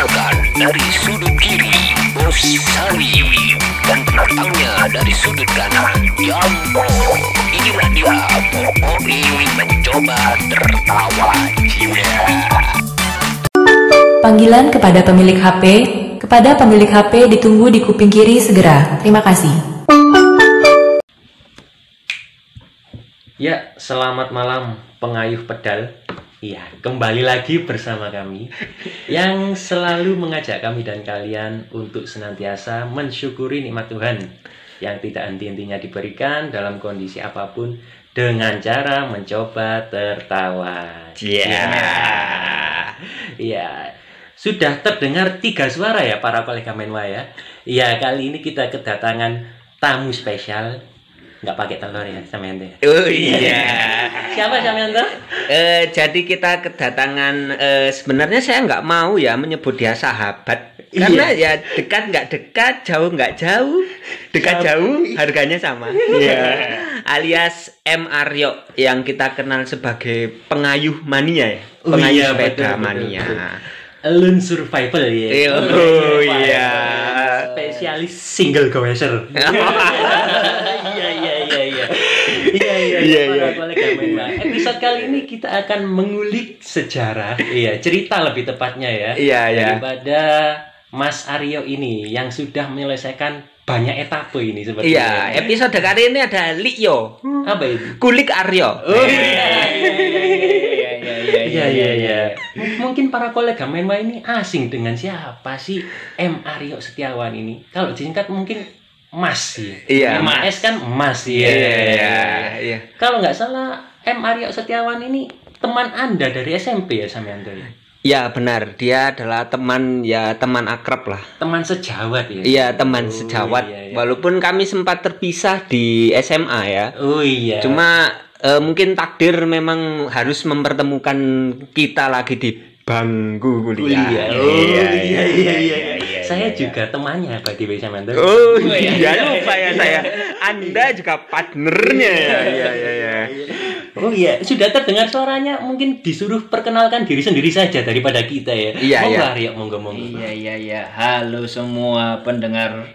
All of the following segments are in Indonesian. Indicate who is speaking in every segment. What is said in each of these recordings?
Speaker 1: Perkenalkan dari sudut kiri Bos Sari dan penantangnya dari sudut kanan Jambo. Inilah dia Boboi mencoba tertawa jiwa.
Speaker 2: Panggilan kepada pemilik HP, kepada pemilik HP ditunggu di kuping kiri segera. Terima kasih.
Speaker 3: Ya, selamat malam pengayuh pedal. Iya, kembali lagi bersama kami yang selalu mengajak kami dan kalian untuk senantiasa mensyukuri nikmat Tuhan yang tidak henti-hentinya diberikan dalam kondisi apa pun dengan cara mencoba tertawa.
Speaker 4: Iya.
Speaker 3: Iya. Sudah terdengar tiga suara ya para kolega Menwa ya. Iya, kali ini kita kedatangan tamu spesial. Nggak pakai telur ya, Samyanto. ya?
Speaker 4: Oh iya.
Speaker 3: Siapa Samyanto?
Speaker 4: Eh, jadi kita kedatangan eh, sebenarnya saya nggak mau ya menyebut dia sahabat karena ya dekat nggak dekat jauh nggak jauh dekat jauh harganya sama Iya. alias M Aryo yang kita kenal sebagai pengayuh mania ya
Speaker 3: Oh
Speaker 4: pengayuh
Speaker 3: iya,
Speaker 4: sepeda
Speaker 3: betul,
Speaker 4: mania
Speaker 3: betul. Alone survival ya.
Speaker 4: Oh, iya.
Speaker 3: Spesialis single goeser. Iya iya iya iya. Iya iya
Speaker 4: Iya, iya.
Speaker 3: Episode kali ini kita akan mengulik sejarah, iya cerita lebih tepatnya ya.
Speaker 4: Iya, iya.
Speaker 3: Daripada Mas Aryo ini yang sudah menyelesaikan banyak etape ini seperti
Speaker 4: iya episode kali ini ada Lio
Speaker 3: apa itu?
Speaker 4: kulik Aryo
Speaker 3: Oh iya iya iya iya iya iya iya. M- Mungkin para kolega Menwa ini asing dengan siapa sih M Aryo Setiawan ini? Kalau disingkat mungkin Mas ya.
Speaker 4: Iya,
Speaker 3: Mas kan Mas ya.
Speaker 4: iya iya
Speaker 3: Kalau nggak salah M Aryo Setiawan ini teman Anda dari SMP ya Samyanto ya?
Speaker 4: Ya benar, dia adalah teman ya teman akrab lah.
Speaker 3: Teman sejawat ya?
Speaker 4: Iya teman
Speaker 3: Oh,
Speaker 4: sejawat.
Speaker 3: iya, iya.
Speaker 4: Walaupun kami sempat terpisah di SMA ya.
Speaker 3: Oh iya.
Speaker 4: Cuma eh, mungkin takdir memang harus mempertemukan kita lagi di bangku kuliah.
Speaker 3: kuliah. Oh iya iya iya. iya, Saya juga temannya Pak Dewi Samyanto.
Speaker 4: Oh iya lupa ya saya. Anda juga partnernya ya. Iya iya iya.
Speaker 3: Oh iya, sudah terdengar suaranya mungkin disuruh perkenalkan diri sendiri saja daripada kita ya.
Speaker 4: Iya,
Speaker 3: monggo
Speaker 4: iya.
Speaker 3: Aryo, monggo monggo.
Speaker 5: Iya iya iya. Halo semua pendengar.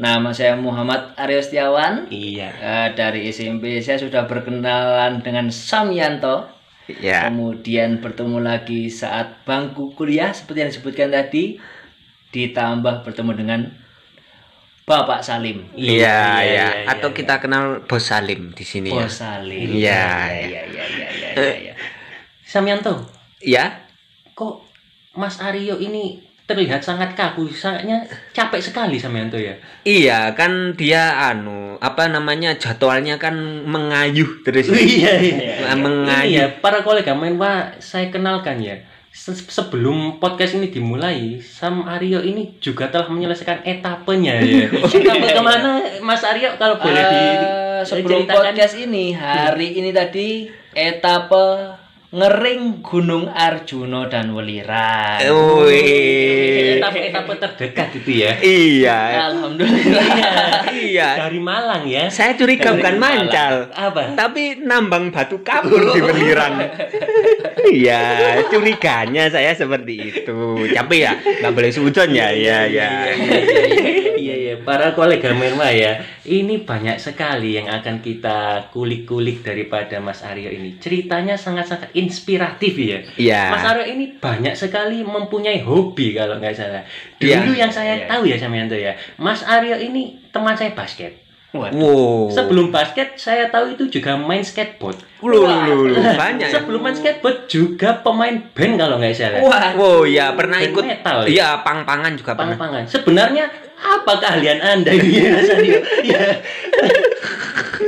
Speaker 5: Nama saya Muhammad Aryo Setiawan.
Speaker 3: Iya.
Speaker 5: Eh, dari SMP saya sudah berkenalan dengan Samyanto.
Speaker 4: Ya.
Speaker 5: Kemudian bertemu lagi saat bangku kuliah seperti yang disebutkan tadi. Ditambah bertemu dengan Bapak Salim.
Speaker 4: Iya iya.
Speaker 3: iya,
Speaker 4: Atau
Speaker 3: iya.
Speaker 4: kita kenal Bos Salim di sini ya.
Speaker 5: Bos Salim.
Speaker 4: Iya,
Speaker 5: iya iya iya iya iya. iya.
Speaker 3: Samyanto,
Speaker 4: Ya.
Speaker 3: kok Mas Aryo ini terlihat sangat kaku, sangatnya capek sekali Samyanto ya.
Speaker 4: Iya kan dia anu apa namanya jadwalnya kan mengayuh terus.
Speaker 3: iya
Speaker 4: Nah,
Speaker 3: Ini
Speaker 4: mengayuh.
Speaker 3: ya, para kolega menwa saya kenalkan ya. Se- Sebelum podcast ini dimulai, Sam Aryo ini juga telah menyelesaikan etapenya ya. Etape ke mana, Mas Aryo kalau boleh di
Speaker 5: Eh, sebelum podcast ini hari ini tadi etape ngering Gunung Arjuno dan Welirang.
Speaker 4: Wih.
Speaker 3: Etape-etape terdekat itu ya.
Speaker 4: Iya.
Speaker 5: Alhamdulillah.
Speaker 4: Iya.
Speaker 3: Dari Malang ya.
Speaker 4: Saya curiga bukan mancal.
Speaker 3: Apa?
Speaker 4: Tapi nambang batu kapur di Welirang. Iya, curiganya saya seperti itu. Tapi ya nggak boleh sujud ya, ya, ya.
Speaker 3: Iya iya para kolega Menwa ya ini banyak sekali yang akan kita kulik-kulik daripada Mas Aryo ini ceritanya sangat-sangat inspiratif ya
Speaker 4: Iya.
Speaker 3: Mas Aryo ini banyak sekali mempunyai hobi kalau nggak salah dulu yang saya
Speaker 5: Iya.
Speaker 3: tahu ya Samyanto ya Mas Aryo ini teman saya basket
Speaker 4: Wow.
Speaker 3: sebelum basket saya tahu itu juga main skateboard
Speaker 4: Lu, lu, lu, banyak. ya?
Speaker 3: sebelum main skateboard juga pemain band kalau nggak salah
Speaker 5: Wah,
Speaker 4: Wow, ya pernah
Speaker 3: Band
Speaker 4: ikut.
Speaker 3: metal ya?
Speaker 4: Iya, pang-pangan juga pernah.
Speaker 3: pang-pangan sebenarnya apa keahlian anda ini Mas Aryo ya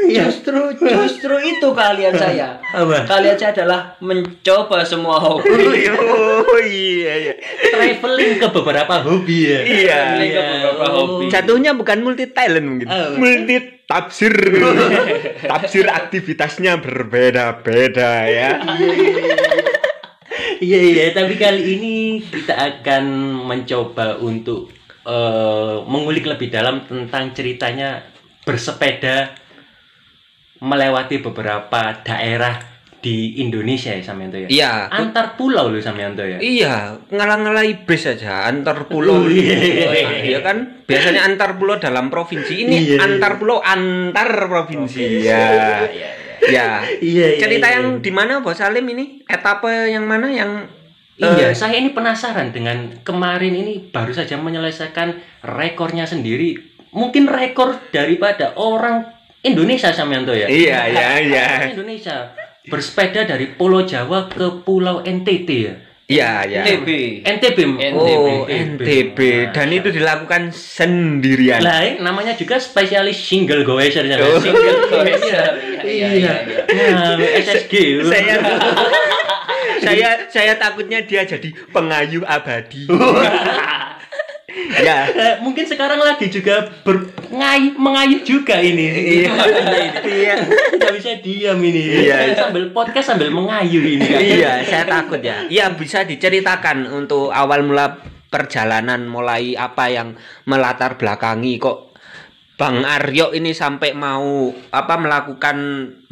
Speaker 5: justru justru itu kalian saya.
Speaker 3: Apa?
Speaker 5: Kalian saya adalah mencoba semua hobi.
Speaker 4: Oh iya iya.
Speaker 3: traveling ke beberapa hobi ya.
Speaker 4: Iya.
Speaker 5: Traveling ke beberapa hobi.
Speaker 4: Jatuhnya bukan multi talent mungkin.
Speaker 3: Oh.
Speaker 4: Multi tafsir. tafsir aktivitasnya berbeda-beda ya.
Speaker 3: Iya iya, tapi kali ini kita akan mencoba untuk eh, mengulik lebih dalam tentang ceritanya bersepeda melewati beberapa daerah di Indonesia ya Samyanto ya.
Speaker 4: Iya.
Speaker 3: Antar pulau loh Samyanto ya.
Speaker 4: Iya, ngalah-ngalahi bis aja antar pulau.
Speaker 3: Oh, iya.
Speaker 4: Iya kan? Biasanya antar pulau dalam provinsi. Ini
Speaker 3: Iya, iya.
Speaker 4: antar pulau antar provinsi. Ya. Ya.
Speaker 3: Iya, iya,
Speaker 4: Cerita
Speaker 3: iya.
Speaker 4: yang di mana Bos Salim ini? Etape yang mana yang
Speaker 3: Iya,
Speaker 4: eh,
Speaker 3: saya ini penasaran dengan kemarin ini baru saja menyelesaikan rekornya sendiri. Mungkin rekor daripada orang Indonesia Samyanto ya.
Speaker 4: Iya, iya, iya.
Speaker 3: Indonesia bersepeda dari Pulau Jawa ke Pulau NTT ya.
Speaker 4: Iya, iya.
Speaker 5: NTB.
Speaker 3: NTB.
Speaker 4: Oh, NTB dan itu dilakukan sendirian.
Speaker 3: Lah, namanya juga spesialis single goeser ya.
Speaker 4: Oh.
Speaker 3: Single
Speaker 5: Goeser.
Speaker 3: Iya.
Speaker 5: Iya, iya,
Speaker 3: Nah, SSG.
Speaker 4: saya saya saya takutnya dia jadi pengayuh abadi. ya.
Speaker 3: Eh, mungkin sekarang lagi juga mengayuh juga ini.
Speaker 4: Iya. Iya.
Speaker 3: Tidak bisa diam ini.
Speaker 4: Iya.
Speaker 3: Sambil podcast sambil mengayuh ini.
Speaker 4: iya, saya takut ya. Iya, bisa diceritakan untuk awal mula perjalanan mulai apa yang melatar belakangi kok Bang Aryo ini sampai mau apa melakukan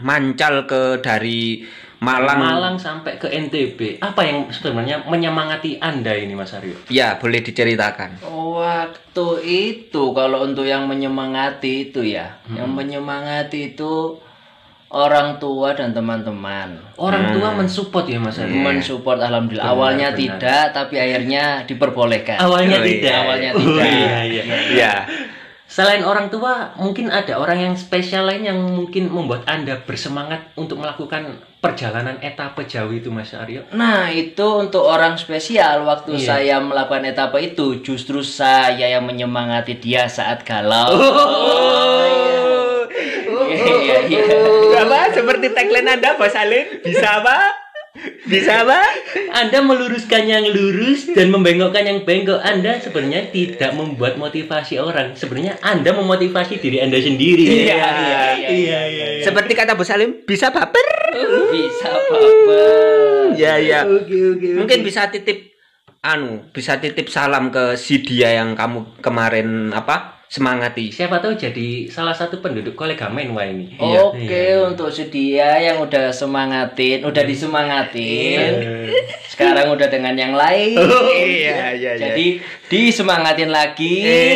Speaker 4: mancal ke dari Malang.
Speaker 3: Malang sampai ke NTB. Apa yang sebenarnya menyemangati Anda ini Mas Aryo?
Speaker 4: Ya, boleh diceritakan.
Speaker 5: Waktu itu kalau untuk yang menyemangati itu ya, yang menyemangati itu orang tua dan teman-teman.
Speaker 3: Orang tua mensupport ya Mas Aryo.
Speaker 5: Mensupport alhamdulillah.
Speaker 3: Benar,
Speaker 5: Awalnya
Speaker 3: benar.
Speaker 5: tidak, tapi akhirnya diperbolehkan.
Speaker 3: Awalnya
Speaker 4: Oh, iya.
Speaker 3: tidak.
Speaker 5: Awalnya
Speaker 3: Oh,
Speaker 5: tidak.
Speaker 3: iya, iya.
Speaker 4: Ya.
Speaker 3: Selain orang tua, mungkin ada orang yang spesial lain yang mungkin membuat Anda bersemangat untuk melakukan perjalanan etape jauh itu Mas Aryo.
Speaker 5: Nah, itu untuk orang spesial waktu
Speaker 3: Iya.
Speaker 5: saya melakukan etapa itu justru saya yang menyemangati dia saat galau.
Speaker 4: Oh.
Speaker 5: Iya, iya.
Speaker 4: Apa seperti tagline Anda Bos Salim? Bisa apa? Bisa apa?
Speaker 3: Anda meluruskan yang lurus dan membengkokkan yang bengkok. Anda sebenarnya tidak membuat motivasi orang. Sebenarnya Anda memotivasi diri Anda sendiri.
Speaker 4: Iya,
Speaker 5: iya, iya,
Speaker 3: iya, iya.
Speaker 4: Seperti kata Bos Salim, bisa baper.
Speaker 5: Bisa apa-apa.
Speaker 4: Ya, ya.
Speaker 3: Oke, oke.
Speaker 4: Mungkin bisa titip anu, bisa titip salam ke si dia yang kamu kemarin apa? Semangati.
Speaker 3: Siapa tahu jadi salah satu penduduk kolega Menwa ini.
Speaker 5: Oke,
Speaker 3: Iya.
Speaker 5: untuk sedia yang udah semangatin, udah disemangatin.
Speaker 3: Iya.
Speaker 5: Sekarang udah dengan yang lain.
Speaker 4: Iya, iya, iya.
Speaker 5: Jadi disemangatin lagi.
Speaker 3: Eh.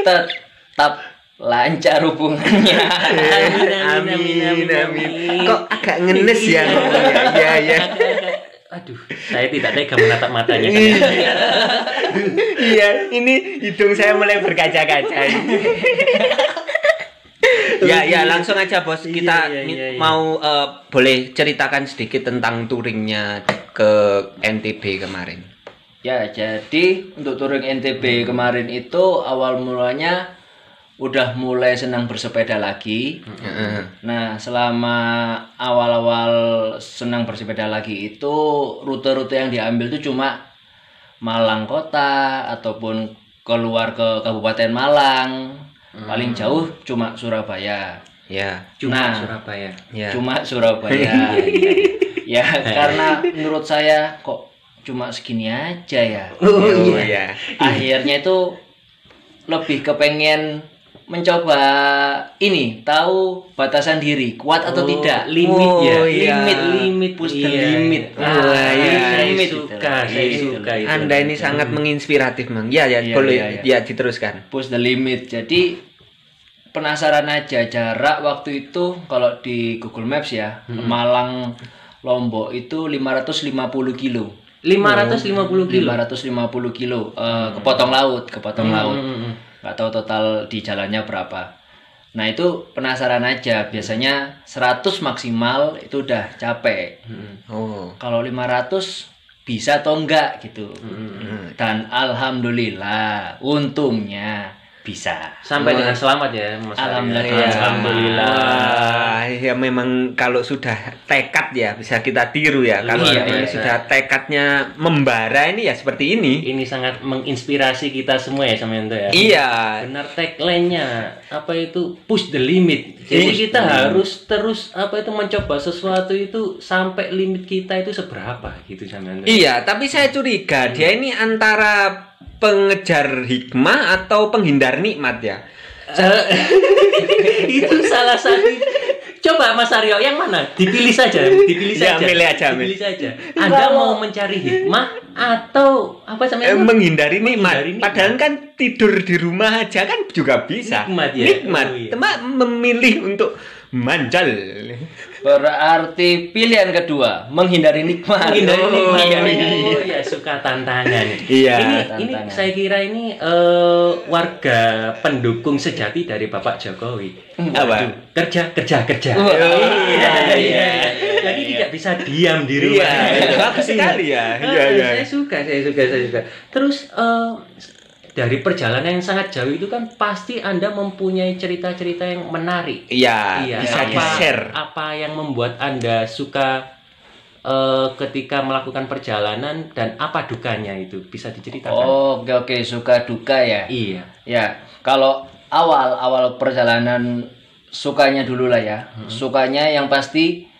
Speaker 5: Tetap lancar hubungannya.
Speaker 3: Amin,
Speaker 4: Amin,
Speaker 3: amin,
Speaker 4: amin. Kok agak ngenes ya ngomongnya? Iya, iya.
Speaker 3: Aduh, saya tidak tega menatap matanya.
Speaker 4: Iya, ini hidung saya mulai berkaca-kaca. ya, ya, langsung aja bos. Kita
Speaker 3: Iya, iya, iya, iya.
Speaker 4: mau eh, boleh ceritakan sedikit tentang touringnya ke NTB kemarin.
Speaker 5: Ya, jadi untuk touring NTB kemarin itu awal mulanya udah mulai senang bersepeda lagi.
Speaker 4: Heeh.
Speaker 5: Nah, selama awal-awal senang bersepeda lagi itu rute-rute yang diambil itu cuma Malang kota ataupun keluar ke Kabupaten Malang. Paling jauh cuma Surabaya.
Speaker 4: Ya,
Speaker 3: Cuma
Speaker 5: Nah.
Speaker 3: Surabaya.
Speaker 4: ya.
Speaker 5: Cuma Surabaya. ya, karena menurut saya kok cuma segini aja ya.
Speaker 4: Oh, iya.
Speaker 5: Akhirnya itu lebih kepengen mencoba ini tahu batasan diri kuat atau
Speaker 3: Oh,
Speaker 5: tidak
Speaker 3: limit
Speaker 4: Oh,
Speaker 3: ya
Speaker 4: iya.
Speaker 3: limit limit
Speaker 5: Push the
Speaker 3: Iya.
Speaker 5: limit.
Speaker 3: ah,
Speaker 4: Wah, iya.
Speaker 5: Limit
Speaker 3: suka saya
Speaker 5: Gitu.
Speaker 3: suka itu
Speaker 4: Anda ini sangat menginspiratif, Mang. Ya, ya,
Speaker 5: Iya,
Speaker 4: boleh.
Speaker 5: iya,
Speaker 4: Ya,
Speaker 5: iya.
Speaker 4: diteruskan.
Speaker 5: push the limit jadi penasaran aja jarak waktu itu kalau di Google Maps ya Malang Lombok itu 550 kilo
Speaker 3: 550 kilo
Speaker 5: 550 kilo eh, kepotong laut kepotong laut
Speaker 3: Hmm, hmm, hmm.
Speaker 5: Nggak tahu total di jalannya berapa. Nah itu penasaran aja. Biasanya 100 maksimal itu udah capek.
Speaker 3: Hmm,
Speaker 4: Oh.
Speaker 5: kalau 500 bisa atau enggak gitu.
Speaker 3: Hmm.
Speaker 5: dan alhamdulillah untungnya bisa
Speaker 3: sampai dengan selamat ya Mas.
Speaker 5: Alhamdulillah.
Speaker 3: Iya, alhamdulillah
Speaker 4: Wah, ya memang kalau sudah tekad ya bisa kita tiru ya. Kalau
Speaker 3: Iya, iya.
Speaker 4: sudah tekadnya membara ini ya seperti ini.
Speaker 3: ini sangat menginspirasi kita semua ya Samyanto ya
Speaker 4: Iya.
Speaker 3: benar tagline-nya apa itu push the limit jadi
Speaker 4: Push
Speaker 3: kita
Speaker 4: the limit.
Speaker 3: harus terus apa itu mencoba sesuatu itu sampai limit kita itu seberapa gitu Samyanto
Speaker 4: Iya, tapi saya curiga dia ini antara pengejar hikmah atau penghindar nikmat ya.
Speaker 3: Eh, itu salah satu Coba Mas Aryo, yang mana? Dipilih saja, dipilih
Speaker 4: Ya,
Speaker 3: saja.
Speaker 4: milih aja,
Speaker 3: dipilih
Speaker 4: milih.
Speaker 3: saja. Anda mau mencari hikmah atau apa
Speaker 4: Eh,
Speaker 3: namanya?
Speaker 4: menghindari nikmat.
Speaker 3: Menghindari nikmat.
Speaker 4: Padahal kan tidur di rumah aja kan juga bisa.
Speaker 3: Nikmat ya?
Speaker 4: Nikmat.
Speaker 3: Oh, iya.
Speaker 4: Cuma memilih untuk manjal.
Speaker 5: Berarti pilihan kedua menghindari nikmat.
Speaker 3: Menghindari
Speaker 5: Oh,
Speaker 3: nikmat.
Speaker 5: iya, iya,
Speaker 3: Oh,
Speaker 5: iya.
Speaker 3: ya suka tantangan.
Speaker 4: Iya.
Speaker 3: Ini, ini
Speaker 5: Tantangan.
Speaker 3: saya kira ini eh, warga pendukung sejati dari Bapak Jokowi.
Speaker 4: Apa?
Speaker 3: Kerja, kerja, kerja.
Speaker 5: Wah,
Speaker 3: Iya,
Speaker 5: iya,
Speaker 3: iya,
Speaker 5: iya,
Speaker 3: Jadi tidak bisa diam di
Speaker 4: Iya,
Speaker 3: rumah.
Speaker 4: bagus sekali ya. Iya, iya.
Speaker 3: Saya suka, saya suka, saya suka. Terus eh, dari perjalanan yang sangat jauh itu kan pasti Anda mempunyai cerita-cerita yang menarik.
Speaker 4: Iya, bisa
Speaker 3: apa,
Speaker 4: di-share.
Speaker 3: Apa yang membuat Anda suka eh, ketika melakukan perjalanan dan apa dukanya itu bisa diceritakan?
Speaker 5: Oh, oke oke suka duka ya.
Speaker 3: Iya.
Speaker 5: Ya, kalau awal awal perjalanan sukanya dulu lah ya.
Speaker 3: Hmm.
Speaker 5: Sukanya yang pasti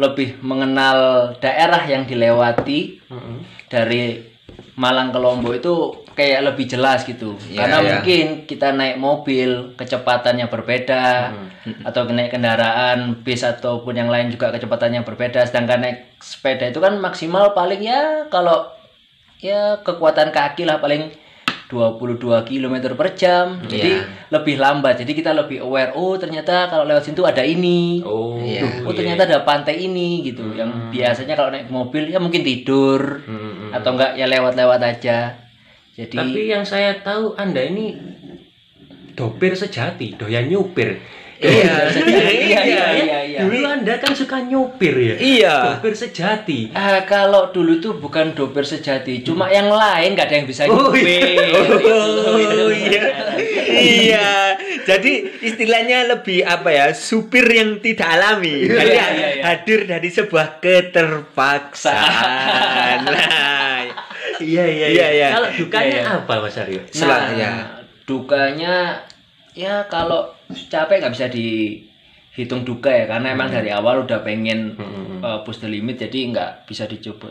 Speaker 5: lebih mengenal daerah yang dilewati
Speaker 3: Mm-mm.
Speaker 5: dari Malang ke Lombok itu kayak lebih jelas gitu.
Speaker 4: Ya,
Speaker 5: Karena
Speaker 4: ya.
Speaker 5: mungkin kita naik mobil kecepatannya berbeda
Speaker 3: Hmm.
Speaker 5: atau naik kendaraan bis ataupun yang lain juga kecepatannya berbeda. Sedangkan naik sepeda itu kan maksimal paling ya kalau ya kekuatan kaki lah paling 22 km per jam. Jadi
Speaker 4: Iya.
Speaker 5: lebih lambat. Jadi kita lebih aware. Oh ternyata kalau lewat situ ada ini.
Speaker 3: Oh,
Speaker 4: Iya.
Speaker 5: Oh ternyata ada pantai ini gitu. Yang biasanya kalau naik mobil ya mungkin tidur
Speaker 3: Mm-mm.
Speaker 5: atau enggak ya lewat-lewat aja. Jadi
Speaker 3: Tapi yang saya tahu Anda ini dopir sejati, doyan nyupir.
Speaker 4: Iya,
Speaker 5: iya, iya, iya, iya.
Speaker 3: Dulu Anda kan suka nyupir ya.
Speaker 4: Iya.
Speaker 3: Dopir sejati.
Speaker 5: ah, kalau dulu tuh bukan doper sejati, cuma yang lain nggak ada yang bisa
Speaker 3: Oh,
Speaker 5: nyupir.
Speaker 4: Oh iya. Iya. Jadi istilahnya lebih apa ya? Supir yang tidak alami.
Speaker 5: Iya, iya, iya.
Speaker 4: hadir dari sebuah keterpaksaan. Nah,
Speaker 3: Iya iya
Speaker 4: Iya, iya.
Speaker 3: Kalau dukanya
Speaker 5: Iya, iya.
Speaker 3: apa Mas Aryo?
Speaker 5: Nah,
Speaker 4: ya.
Speaker 5: dukanya ya kalau capek nggak bisa dihitung duka ya karena emang dari awal udah pengen
Speaker 3: Mm-mm.
Speaker 5: uh, push the limit jadi nggak bisa dicoba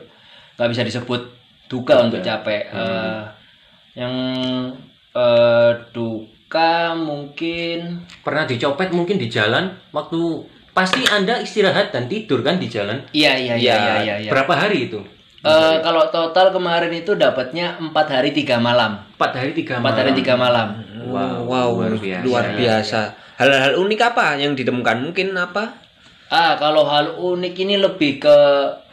Speaker 5: nggak bisa disebut duka untuk capek Eh, yang eh, duka mungkin
Speaker 3: Pernah dicopet mungkin di jalan waktu pasti Anda istirahat dan tidur kan di jalan.
Speaker 5: iya iya iya
Speaker 4: Iya,
Speaker 5: iya iya, iya.
Speaker 3: Berapa hari itu?
Speaker 5: Eh, kalau total kemarin itu dapatnya empat hari tiga malam
Speaker 3: Empat hari tiga
Speaker 5: empat hari tiga malam
Speaker 3: Wow,
Speaker 4: wow,
Speaker 3: luar biasa.
Speaker 4: luar biasa. Hal-hal unik apa yang ditemukan? Mungkin apa?
Speaker 5: ah kalau hal unik ini lebih ke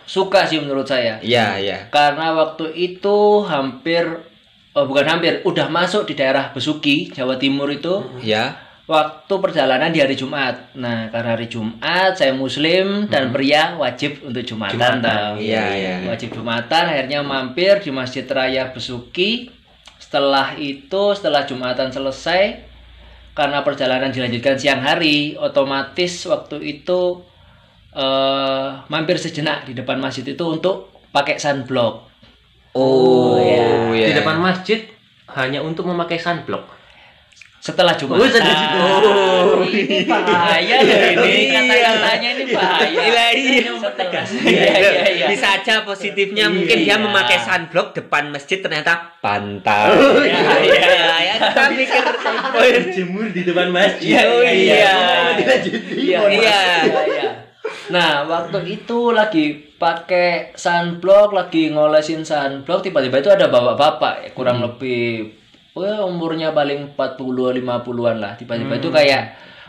Speaker 5: suka sih menurut saya
Speaker 4: Iya, iya.
Speaker 5: karena waktu itu hampir oh bukan hampir udah masuk di daerah Besuki Jawa Timur itu
Speaker 4: Ya.
Speaker 5: Waktu perjalanan di hari Jumat nah karena hari Jumat saya Muslim dan pria wajib untuk Jumatan,
Speaker 3: Jumatan,
Speaker 5: tau.
Speaker 4: iya, iya.
Speaker 5: wajib Jumatan akhirnya mampir di Masjid Raya Besuki setelah itu setelah Jumatan selesai karena perjalanan dilanjutkan siang hari otomatis waktu itu eh mampir sejenak di depan masjid itu untuk pakai sunblock
Speaker 4: Oh,
Speaker 5: iya.
Speaker 4: iya.
Speaker 3: Di depan masjid hanya untuk memakai sunblock.
Speaker 5: Setelah Jumatan.
Speaker 3: Oh, setelah Jumatan.
Speaker 5: ini bahaya loh ini
Speaker 4: Iya.
Speaker 5: kata-katanya ini bahaya.
Speaker 4: Iya, iya.
Speaker 5: Iya iya iya.
Speaker 4: Bisa aja positifnya mungkin dia
Speaker 5: Iya.
Speaker 4: memakai sunblock depan masjid ternyata pantai.
Speaker 3: Oh,
Speaker 4: iya, iya, ya. Kita mikir
Speaker 3: Oh, jemur di depan masjid.
Speaker 5: Iya,
Speaker 4: Oh,
Speaker 5: iya,
Speaker 4: iya.
Speaker 5: iya.
Speaker 4: Iya, iya.
Speaker 5: Iya, iya. Nah, waktu itu lagi pakai sunblock, lagi ngolesin sunblock, tiba-tiba itu ada bapak-bapak ya, kurang lebih oh, umurnya paling 40 50-an lah. Tiba-tiba itu kayak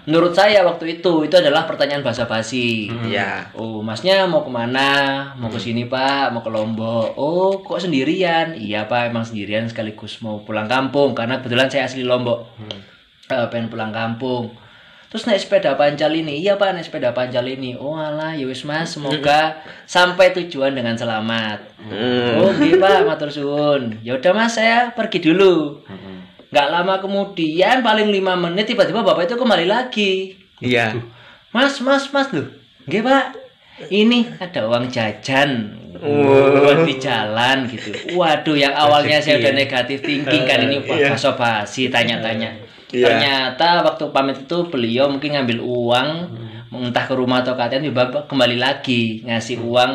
Speaker 5: menurut saya waktu itu itu adalah pertanyaan basa-basi.
Speaker 4: Iya.
Speaker 5: Oh, masnya mau ke mana? Mau ke sini pak? Mau ke Lombok? Oh, kok sendirian? Iya pak, emang sendirian sekaligus mau pulang kampung karena kebetulan saya asli Lombok. Eh, pengen pulang kampung. Terus naik sepeda pancal ini, iya pak naik sepeda pancal ini. Oh alah, ya wis mas, semoga sampai tujuan dengan selamat.
Speaker 4: Hmm.
Speaker 5: Oh iya pak, matur suwun. Ya udah mas, saya pergi dulu. Nggak lama kemudian, paling lima menit tiba-tiba bapak itu kembali lagi.
Speaker 4: Iya.
Speaker 5: Mas, mas, mas loh. Nggih, Pak. Ini ada uang jajan
Speaker 4: Oh.
Speaker 5: buat di jalan gitu. Waduh, yang awalnya saya udah negatif thinking kan ini
Speaker 4: Iya.
Speaker 5: Pak basi tanya-tanya.
Speaker 4: Iya.
Speaker 5: Ternyata waktu pamit itu beliau mungkin ngambil uang entah ke rumah atau ke ATM tiba kembali lagi ngasih uang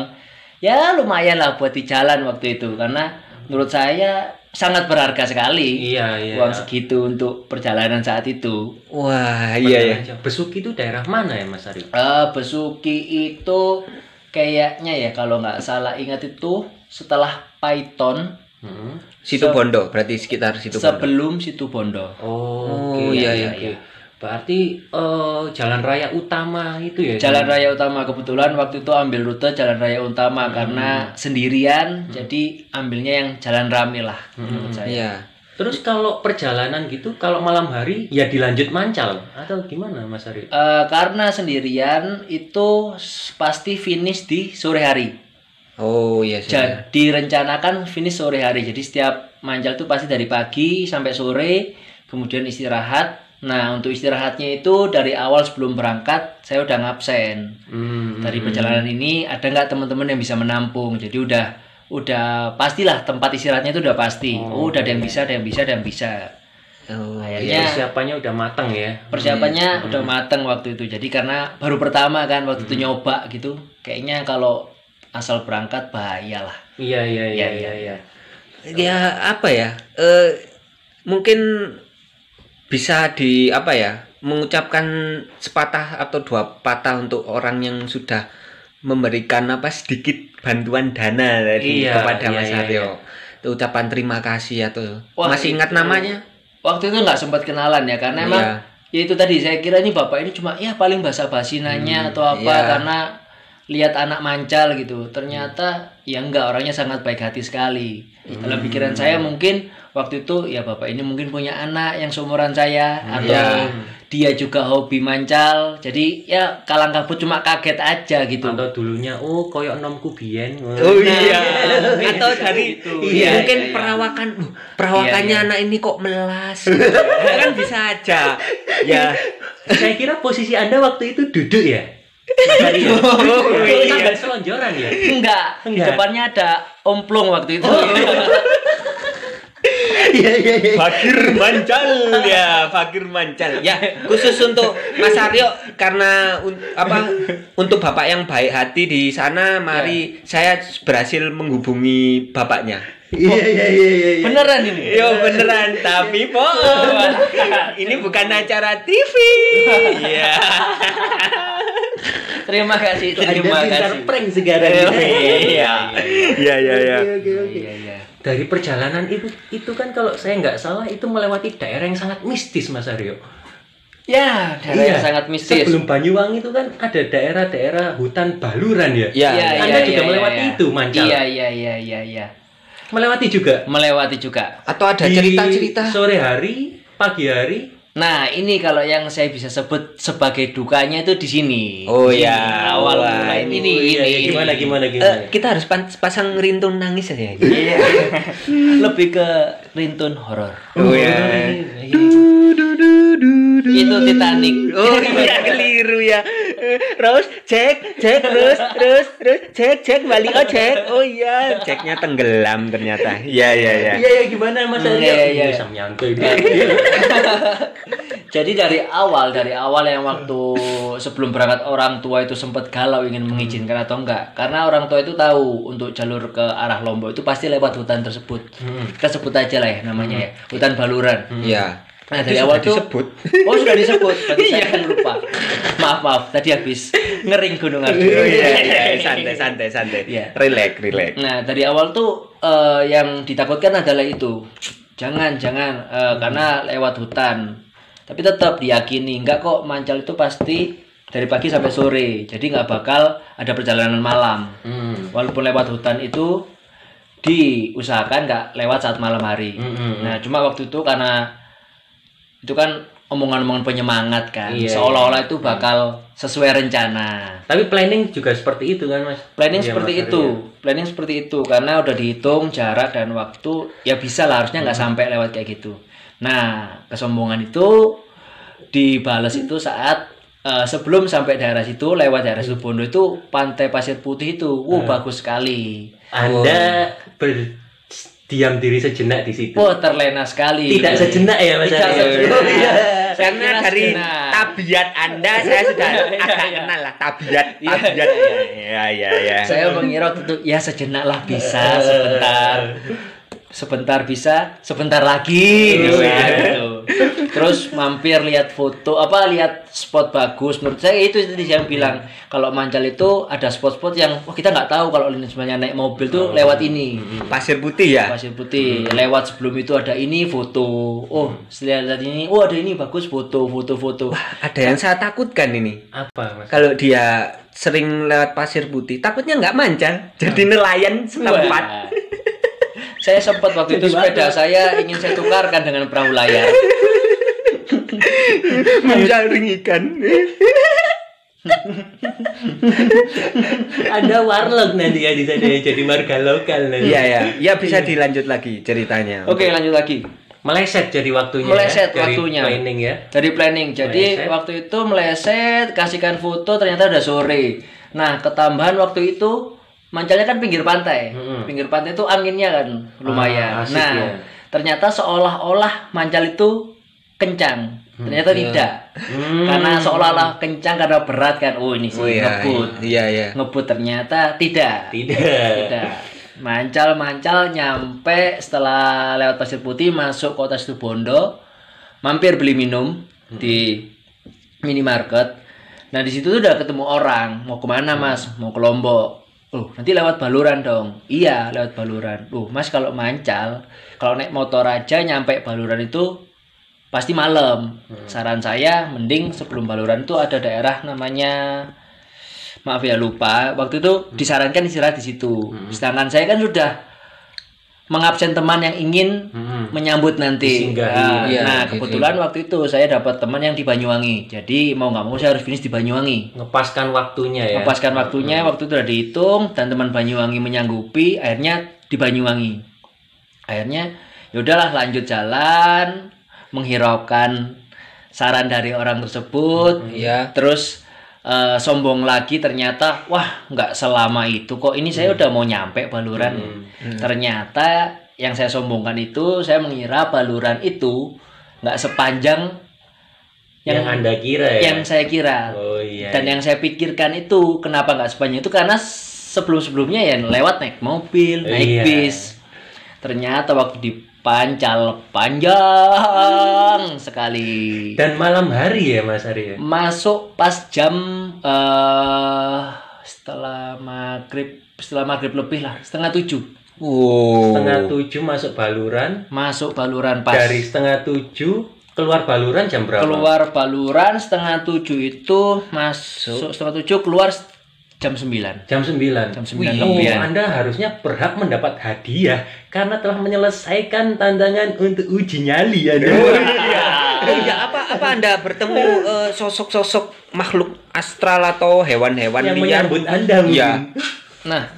Speaker 5: ya lumayan lah buat di jalan waktu itu karena menurut saya sangat berharga sekali.
Speaker 3: Iya, iya.
Speaker 5: Uang segitu untuk perjalanan saat itu.
Speaker 4: Wah, iya ya.
Speaker 3: Besuki itu daerah mana ya Mas Aryo?
Speaker 5: Eh, Besuki itu kayaknya ya kalau nggak salah ingat itu setelah Python
Speaker 3: Hmm.
Speaker 4: Situ Bondo, berarti sekitar situ Bondo.
Speaker 5: sebelum situ Bondo.
Speaker 3: Oh,
Speaker 4: Oh,
Speaker 3: oke,
Speaker 4: iya,
Speaker 3: iya,
Speaker 4: iya.
Speaker 3: iya. Berarti eh, jalan raya utama itu ya?
Speaker 5: Jalan raya utama kebetulan waktu itu ambil rute jalan raya utama karena sendirian jadi ambilnya yang jalan rame lah menurut saya.
Speaker 4: Iya.
Speaker 3: Terus kalau perjalanan gitu, kalau malam hari ya dilanjut mancal atau gimana Mas Aryo?
Speaker 5: Eh, karena sendirian itu pasti finish di sore hari.
Speaker 4: Oh, iya sih.
Speaker 5: Jadi rencanakan finish sore hari. Jadi setiap manjal tuh pasti dari pagi sampai sore, kemudian istirahat. Nah untuk istirahatnya itu dari awal sebelum berangkat saya udah ngabsen.
Speaker 3: Hmm,
Speaker 5: Dari perjalanan ini ada nggak teman-teman yang bisa menampung? Jadi udah udah pastilah tempat istirahatnya itu udah pasti. Oh, udah ada yang bisa, ada yang bisa, ada yang bisa.
Speaker 4: Oh,
Speaker 5: Akhirnya
Speaker 3: persiapannya udah matang ya.
Speaker 5: persiapannya udah mateng waktu itu jadi karena baru pertama kan waktu itu nyoba gitu kayaknya kalau asal berangkat bahaya lah
Speaker 3: Iya iya iya
Speaker 5: Iya,
Speaker 3: iya. iya.
Speaker 4: ya apa ya eh mungkin bisa di apa ya mengucapkan sepatah atau dua patah untuk orang yang sudah memberikan apa sedikit bantuan dana tadi
Speaker 3: Iya,
Speaker 4: kepada
Speaker 3: iya,
Speaker 4: Mas
Speaker 3: iya,
Speaker 4: Aryo Itu ucapan terima kasih atau
Speaker 5: Wah,
Speaker 4: masih ingat
Speaker 5: itu-
Speaker 4: namanya
Speaker 5: waktu itu nggak sempat kenalan ya karena emang
Speaker 4: Iya.
Speaker 5: ya itu tadi saya kira ini bapak ini cuma ya paling basa basi nanya atau apa
Speaker 4: iya.
Speaker 5: karena lihat anak mancal gitu ternyata ya enggak orangnya sangat baik hati sekali dalam pikiran saya mungkin waktu itu ya bapak ini mungkin punya anak yang seumuran saya atau
Speaker 4: Iya.
Speaker 5: dia juga hobi mancal jadi ya kalang kabut cuma kaget aja gitu
Speaker 3: Atau dulunya oh koyok nomku biyen.
Speaker 4: Oh iya. Atau dari
Speaker 5: gitu.
Speaker 4: iya,
Speaker 5: Iya,
Speaker 4: mungkin
Speaker 5: iya, iya.
Speaker 4: perawakan uh, perawakannya
Speaker 5: Iya, iya.
Speaker 4: anak ini kok melas. kan bisa aja. Ya.
Speaker 3: Saya kira posisi Anda waktu itu duduk ya. Mas Aryo.
Speaker 4: Oh, iya.
Speaker 3: nggak selonjoran ya.
Speaker 5: enggak, di
Speaker 3: Enggak.
Speaker 5: depannya ada omplung waktu itu
Speaker 3: Iya iya iya.
Speaker 4: Fakir mancal ya, fakir mancal. Ya, khusus untuk Mas Aryo karena un- apa untuk Bapak yang baik hati di sana, mari saya berhasil menghubungi bapaknya.
Speaker 3: Iya iya iya iya.
Speaker 5: beneran ini
Speaker 4: Yo beneran, tapi bohong. Ini bukan acara TV. Iya.
Speaker 5: terima kasih terima
Speaker 3: Anda pintar
Speaker 5: kasih
Speaker 3: prank sekarang.
Speaker 4: Iya. Iya, iya, iya.
Speaker 3: Oke, oke.
Speaker 5: iya iya
Speaker 3: Dari perjalanan itu itu kan kalau saya nggak salah itu melewati daerah yang sangat mistis Mas Aryo.
Speaker 5: Ya, daerah yang sangat mistis.
Speaker 3: Sebelum Banyuwangi itu kan ada daerah-daerah hutan baluran ya.
Speaker 4: Iya.
Speaker 5: Iya,
Speaker 3: Anda
Speaker 5: iya,
Speaker 3: juga
Speaker 5: iya,
Speaker 3: melewati
Speaker 5: iya.
Speaker 3: itu, Mancal.
Speaker 5: Iya, iya, iya, iya, iya.
Speaker 3: Melewati juga.
Speaker 5: Melewati juga.
Speaker 4: Atau ada cerita-cerita?
Speaker 3: Sore hari, pagi hari.
Speaker 5: Nah, ini kalau yang saya bisa sebut sebagai dukanya itu di sini.
Speaker 4: Oh,
Speaker 5: Di sini.
Speaker 4: ya.
Speaker 5: Awal mulai
Speaker 3: ini,
Speaker 5: ini,
Speaker 3: iya,
Speaker 5: ini,
Speaker 3: iya, gimana, gimana,
Speaker 4: Eh,
Speaker 3: gimana.
Speaker 4: kita harus pasang rintun nangis aja.
Speaker 5: Iya. Lebih ke rintun horor.
Speaker 4: Oh ya.
Speaker 5: Itu Titanic.
Speaker 4: Oh iya keliru ya. Terus cek cek terus terus terus cek cek balik oh cek. Oh iya ceknya tenggelam ternyata. Iya iya iya.
Speaker 3: Iya, iya, gimana Mas
Speaker 5: Hmm, iya, iya.
Speaker 3: Bisa nyantai.
Speaker 5: Jadi dari awal, dari awal yang waktu sebelum berangkat orang tua itu sempat galau ingin mengizinkan atau enggak. Karena orang tua itu tahu untuk jalur ke arah Lombok itu pasti lewat hutan tersebut. Kita sebut aja lah ya namanya ya, hutan Baluran.
Speaker 4: Iya.
Speaker 5: Nah dari awal tuh
Speaker 4: disebut.
Speaker 5: Oh sudah disebut, berarti saya kan lupa. Maaf maaf, tadi habis ngering Gunung Arjuna.
Speaker 4: Oh, iya iya santai santai santai.
Speaker 5: Iya.
Speaker 4: Relax relax.
Speaker 5: Nah dari awal tuh eh, yang ditakutkan adalah itu, jangan jangan eh, karena lewat hutan. Tapi tetap diyakini enggak kok Mancal itu pasti dari pagi sampai sore, jadi nggak bakal ada perjalanan malam.
Speaker 3: Hmm.
Speaker 5: Walaupun lewat hutan itu diusahakan nggak lewat saat malam hari.
Speaker 3: Hmm,
Speaker 5: Nah cuma waktu itu karena itu kan omongan-omongan penyemangat kan,
Speaker 3: Iya,
Speaker 5: seolah-olah itu bakal sesuai rencana.
Speaker 3: Tapi planning juga seperti itu kan, Mas?
Speaker 5: Planning
Speaker 3: Iya,
Speaker 5: seperti
Speaker 3: Mas
Speaker 5: itu,
Speaker 3: Aryo.
Speaker 5: planning seperti itu karena udah dihitung jarak dan waktu, ya bisa lah harusnya nggak sampai lewat kayak gitu. Nah, kesombongan itu dibales itu saat eh, sebelum sampai daerah situ lewat daerah situ Bondo itu pantai pasir putih itu, wuh bagus sekali.
Speaker 3: Anda berdiam diri sejenak di situ.
Speaker 5: Wah terlena sekali.
Speaker 3: Tidak sejenak ya, Mas
Speaker 5: Tidak sejenak.
Speaker 3: Iya.
Speaker 5: Saya
Speaker 4: Karena dari
Speaker 5: sejenak.
Speaker 4: tabiat Anda saya sudah
Speaker 5: Iya,
Speaker 4: agak
Speaker 5: iya.
Speaker 4: kenal lah tabiat
Speaker 5: Iya,
Speaker 4: tabiat.
Speaker 5: iya,
Speaker 4: Iya iya iya.
Speaker 5: Saya mengira itu ya sejenak lah bisa sebentar. Sebentar bisa, sebentar lagi
Speaker 3: Oh,
Speaker 5: gitu.
Speaker 3: iya.
Speaker 5: gitu. Terus mampir lihat foto apa lihat spot bagus menurut saya itu tadi yang bilang kalau Mancal itu ada spot-spot yang wah kita nggak tahu kalau sebenarnya naik mobil tuh lewat ini.
Speaker 4: Pasir putih ya.
Speaker 5: Pasir putih lewat sebelum itu ada ini foto oh setelah lihat ini oh ada ini bagus foto foto foto
Speaker 4: Ada yang saya takutkan ini.
Speaker 3: Apa mas?
Speaker 4: Kalau dia sering lewat pasir putih, takutnya nggak mancal. Jadi nelayan setempat.
Speaker 5: Saya sempat waktu itu sepeda saya ingin saya tukarkan dengan perahu layar
Speaker 4: Menjaring ikan.
Speaker 3: Ada warlock nanti ya di sana ya, jadi marga lokal nanti.
Speaker 4: Iya ya, ya bisa dilanjut lagi ceritanya.
Speaker 5: oke lanjut lagi
Speaker 3: Meleset jadi waktunya.
Speaker 5: Meleset
Speaker 3: ya, dari
Speaker 5: waktunya.
Speaker 3: Planning ya.
Speaker 5: Dari planning. Jadi
Speaker 3: Meleset.
Speaker 5: waktu itu meleset, kasihkan foto ternyata udah sore. Nah, ketambahan waktu itu mancalnya kan pinggir pantai.
Speaker 3: Mm-mm.
Speaker 5: Pinggir pantai itu anginnya kan lumayan.
Speaker 3: Ah, asik
Speaker 5: nah,
Speaker 3: ya.
Speaker 5: ternyata seolah-olah mancal itu kencang. Ternyata tidak.
Speaker 3: Hmm.
Speaker 5: Karena seolah-olah kencang karena berat kan. Oh, ini sih
Speaker 4: Oh iya,
Speaker 5: ngebut.
Speaker 4: iya iya.
Speaker 5: Ngebut ternyata tidak.
Speaker 3: Tidak.
Speaker 5: Tidak. Mancal-mancal nyampe setelah lewat Pasir Putih masuk kota Situbondo, mampir beli minum di minimarket. Nah di situ tuh udah ketemu orang, mau ke mana mas? Mau ke Lombok. Oh nanti lewat Baluran dong. Iya lewat Baluran. Uh mas kalau mancal, kalau naik motor aja nyampe Baluran itu pasti malam. Saran saya mending sebelum Baluran itu ada daerah namanya maaf ya lupa waktu itu disarankan istirahat di situ sedangkan saya kan sudah mengabsen teman yang ingin
Speaker 3: Hmm.
Speaker 5: menyambut nanti nah,
Speaker 4: Iya,
Speaker 5: nah,
Speaker 4: gitu.
Speaker 5: kebetulan waktu itu saya dapat teman yang di Banyuwangi jadi mau nggak mau saya harus finish di Banyuwangi
Speaker 3: Ngepaskan waktunya ya.
Speaker 5: lepaskan waktunya waktu itu udah dihitung dan teman Banyuwangi menyanggupi akhirnya di Banyuwangi akhirnya ya udahlah lanjut jalan menghiraukan saran dari orang tersebut
Speaker 4: Iya.
Speaker 5: terus eh, sombong lagi ternyata wah nggak selama itu kok ini saya udah mau nyampe baluran. Ternyata yang saya sombongkan itu saya mengira baluran itu nggak sepanjang
Speaker 3: yang,
Speaker 5: yang
Speaker 3: anda kira ya.
Speaker 5: yang saya kira.
Speaker 3: Oh iya.
Speaker 5: dan yang saya pikirkan itu kenapa nggak sepanjang itu? Karena sebelum sebelumnya ya lewat naik mobil naik
Speaker 3: Iya.
Speaker 5: bis ternyata waktu di pancal panjang sekali
Speaker 3: Dan malam hari ya Mas Ari ya.
Speaker 5: masuk pas jam eh setelah maghrib setelah maghrib lebih lah setengah tujuh
Speaker 4: Oh.
Speaker 3: Setengah tujuh masuk baluran.
Speaker 5: masuk baluran pas
Speaker 3: Dari setengah tujuh keluar baluran jam berapa?
Speaker 5: keluar baluran setengah tujuh itu masuk setengah tujuh keluar jam sembilan
Speaker 3: Jam 9
Speaker 5: Jam 9
Speaker 3: Wih,
Speaker 5: lebihan.
Speaker 3: Anda harusnya berhak mendapat hadiah karena telah menyelesaikan tantangan untuk uji nyali Anda.
Speaker 4: Oh iya, apa apa Anda bertemu eh, sosok-sosok makhluk astral atau hewan-hewan
Speaker 3: yang
Speaker 4: liar?
Speaker 3: menyambut Anda.
Speaker 4: Iya.
Speaker 5: Nah,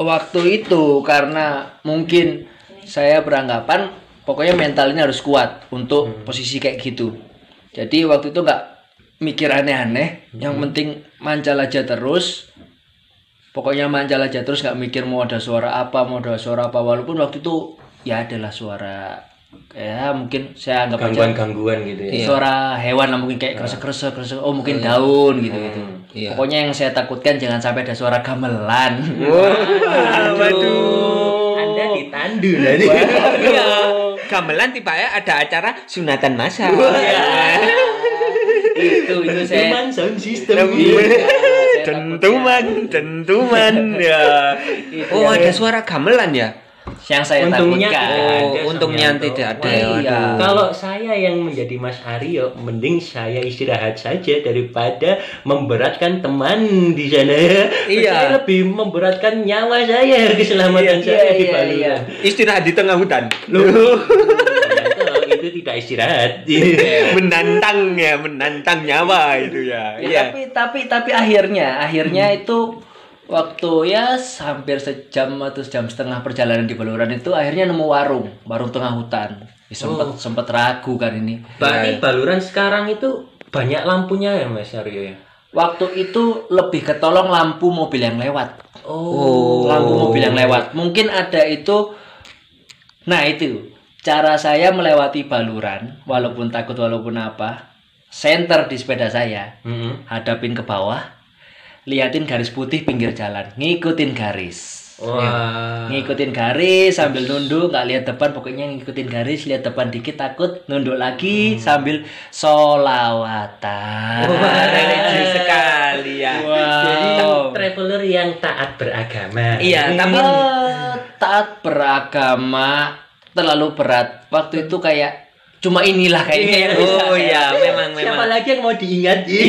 Speaker 5: waktu itu karena mungkin saya beranggapan pokoknya mental ini harus kuat untuk posisi kayak gitu. Jadi waktu itu nggak mikir aneh-aneh, yang penting mancal aja terus. Pokoknya mancal aja terus nggak mikir mau ada suara apa, mau ada suara apa. Walaupun waktu itu ya adalah suara ya mungkin saya anggap aja
Speaker 3: Gangguan-gangguan gitu ya.
Speaker 5: suara hewan lah mungkin kayak kresek-kresek kresek oh mungkin daun gitu gitu
Speaker 4: Iya.
Speaker 5: pokoknya yang saya takutkan jangan sampai ada suara gamelan
Speaker 4: Waduh.
Speaker 3: Anda ditandu nanti.
Speaker 4: Iya. Gamelan tiba ya ada acara sunatan masal.
Speaker 5: Itu itu saya
Speaker 3: sound system.
Speaker 5: Iya, saya
Speaker 4: Dentuman, dentuman ya. Oh, ada suara gamelan ya?
Speaker 5: yang saya
Speaker 3: Untungnya
Speaker 5: takutkan
Speaker 4: Oh, untungnya tidak ada.
Speaker 5: Wah, iya.
Speaker 4: Waduh.
Speaker 3: Kalau saya yang menjadi Mas Aryo, mending saya istirahat saja daripada memberatkan teman di sana.
Speaker 4: Iya.
Speaker 3: Saya lebih memberatkan nyawa saya, keselamatan
Speaker 5: Iya,
Speaker 3: saya di
Speaker 5: iya,
Speaker 3: Baluran.
Speaker 5: iya.
Speaker 4: Istirahat di tengah hutan.
Speaker 3: Ternyata itu tidak istirahat.
Speaker 4: menantang ya, menantang nyawa itu ya.
Speaker 5: Ya,
Speaker 4: Iya.
Speaker 5: tapi tapi tapi akhirnya akhirnya itu waktu ya hampir sejam atau jam setengah perjalanan di Baluran itu akhirnya nemu warung warung tengah hutan Ya, sempet
Speaker 3: Oh.
Speaker 5: sempet ragu kan ini
Speaker 3: Berarti Baluran sekarang itu banyak lampunya ya Mas Aryo ya?
Speaker 5: waktu itu lebih ketolong lampu mobil yang lewat
Speaker 3: Oh.
Speaker 5: lampu mobil yang lewat mungkin ada itu nah itu cara saya melewati baluran walaupun takut walaupun apa center di sepeda saya
Speaker 3: Mm-mm.
Speaker 5: hadapin ke bawah liatin garis putih pinggir jalan ngikutin garis
Speaker 3: Wah.
Speaker 5: ngikutin garis sambil nunduk nggak lihat depan pokoknya ngikutin garis lihat depan dikit takut nunduk lagi sambil solawatan
Speaker 4: Wah, religius sekali ya.
Speaker 3: Jadi
Speaker 5: wow
Speaker 3: traveler yang taat beragama.
Speaker 4: Iya, tapi
Speaker 5: Eh, taat beragama terlalu berat waktu itu kayak cuma inilah kayaknya yang bisa
Speaker 4: Oh
Speaker 5: saya-
Speaker 4: iya, memang
Speaker 3: Siapa
Speaker 4: memang.
Speaker 3: lagi yang mau diingat?
Speaker 4: Iya,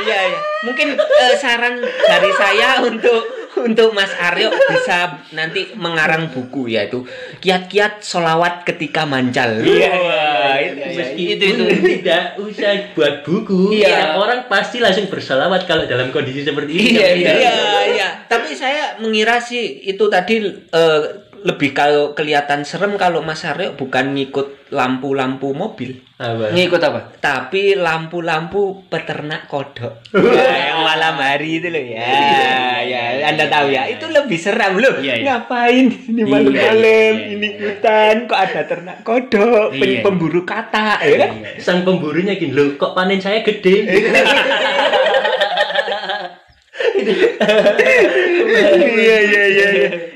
Speaker 4: iya, iya. Mungkin eh, saran dari saya untuk untuk Mas Aryo bisa nanti mengarang buku yaitu kiat-kiat solawat ketika mancal.
Speaker 5: Iya,
Speaker 4: Wah,
Speaker 5: iya,
Speaker 4: itu,
Speaker 5: iya, iya.
Speaker 4: Itu itu.
Speaker 3: tidak usah buat buku,
Speaker 5: Iya.
Speaker 3: ya, orang pasti langsung bersalawat kalau dalam kondisi seperti ini.
Speaker 5: Iya, iya.
Speaker 4: Iya, iya. Tapi saya mengira sih itu tadi eh, lebih kalau kelihatan serem kalau Mas Aryo bukan ngikut lampu-lampu mobil,
Speaker 3: Apa?
Speaker 5: ngikut apa
Speaker 4: tapi lampu-lampu peternak kodok. ya, yang malam hari itu loh ya. Ya, Anda tahu ya, itu lebih seram loh.
Speaker 5: Iya, iya.
Speaker 4: Ngapain di
Speaker 5: Iya,
Speaker 4: malam-malam
Speaker 5: iya, iya,
Speaker 4: ini
Speaker 5: iya.
Speaker 4: hutan kok ada ternak kodok,
Speaker 5: Iya,
Speaker 4: pen-
Speaker 5: iya.
Speaker 4: pemburu kata, ya kan?
Speaker 3: Sang pemburunya gini, loh kok panen saya gede?
Speaker 4: Iya, iya, iya.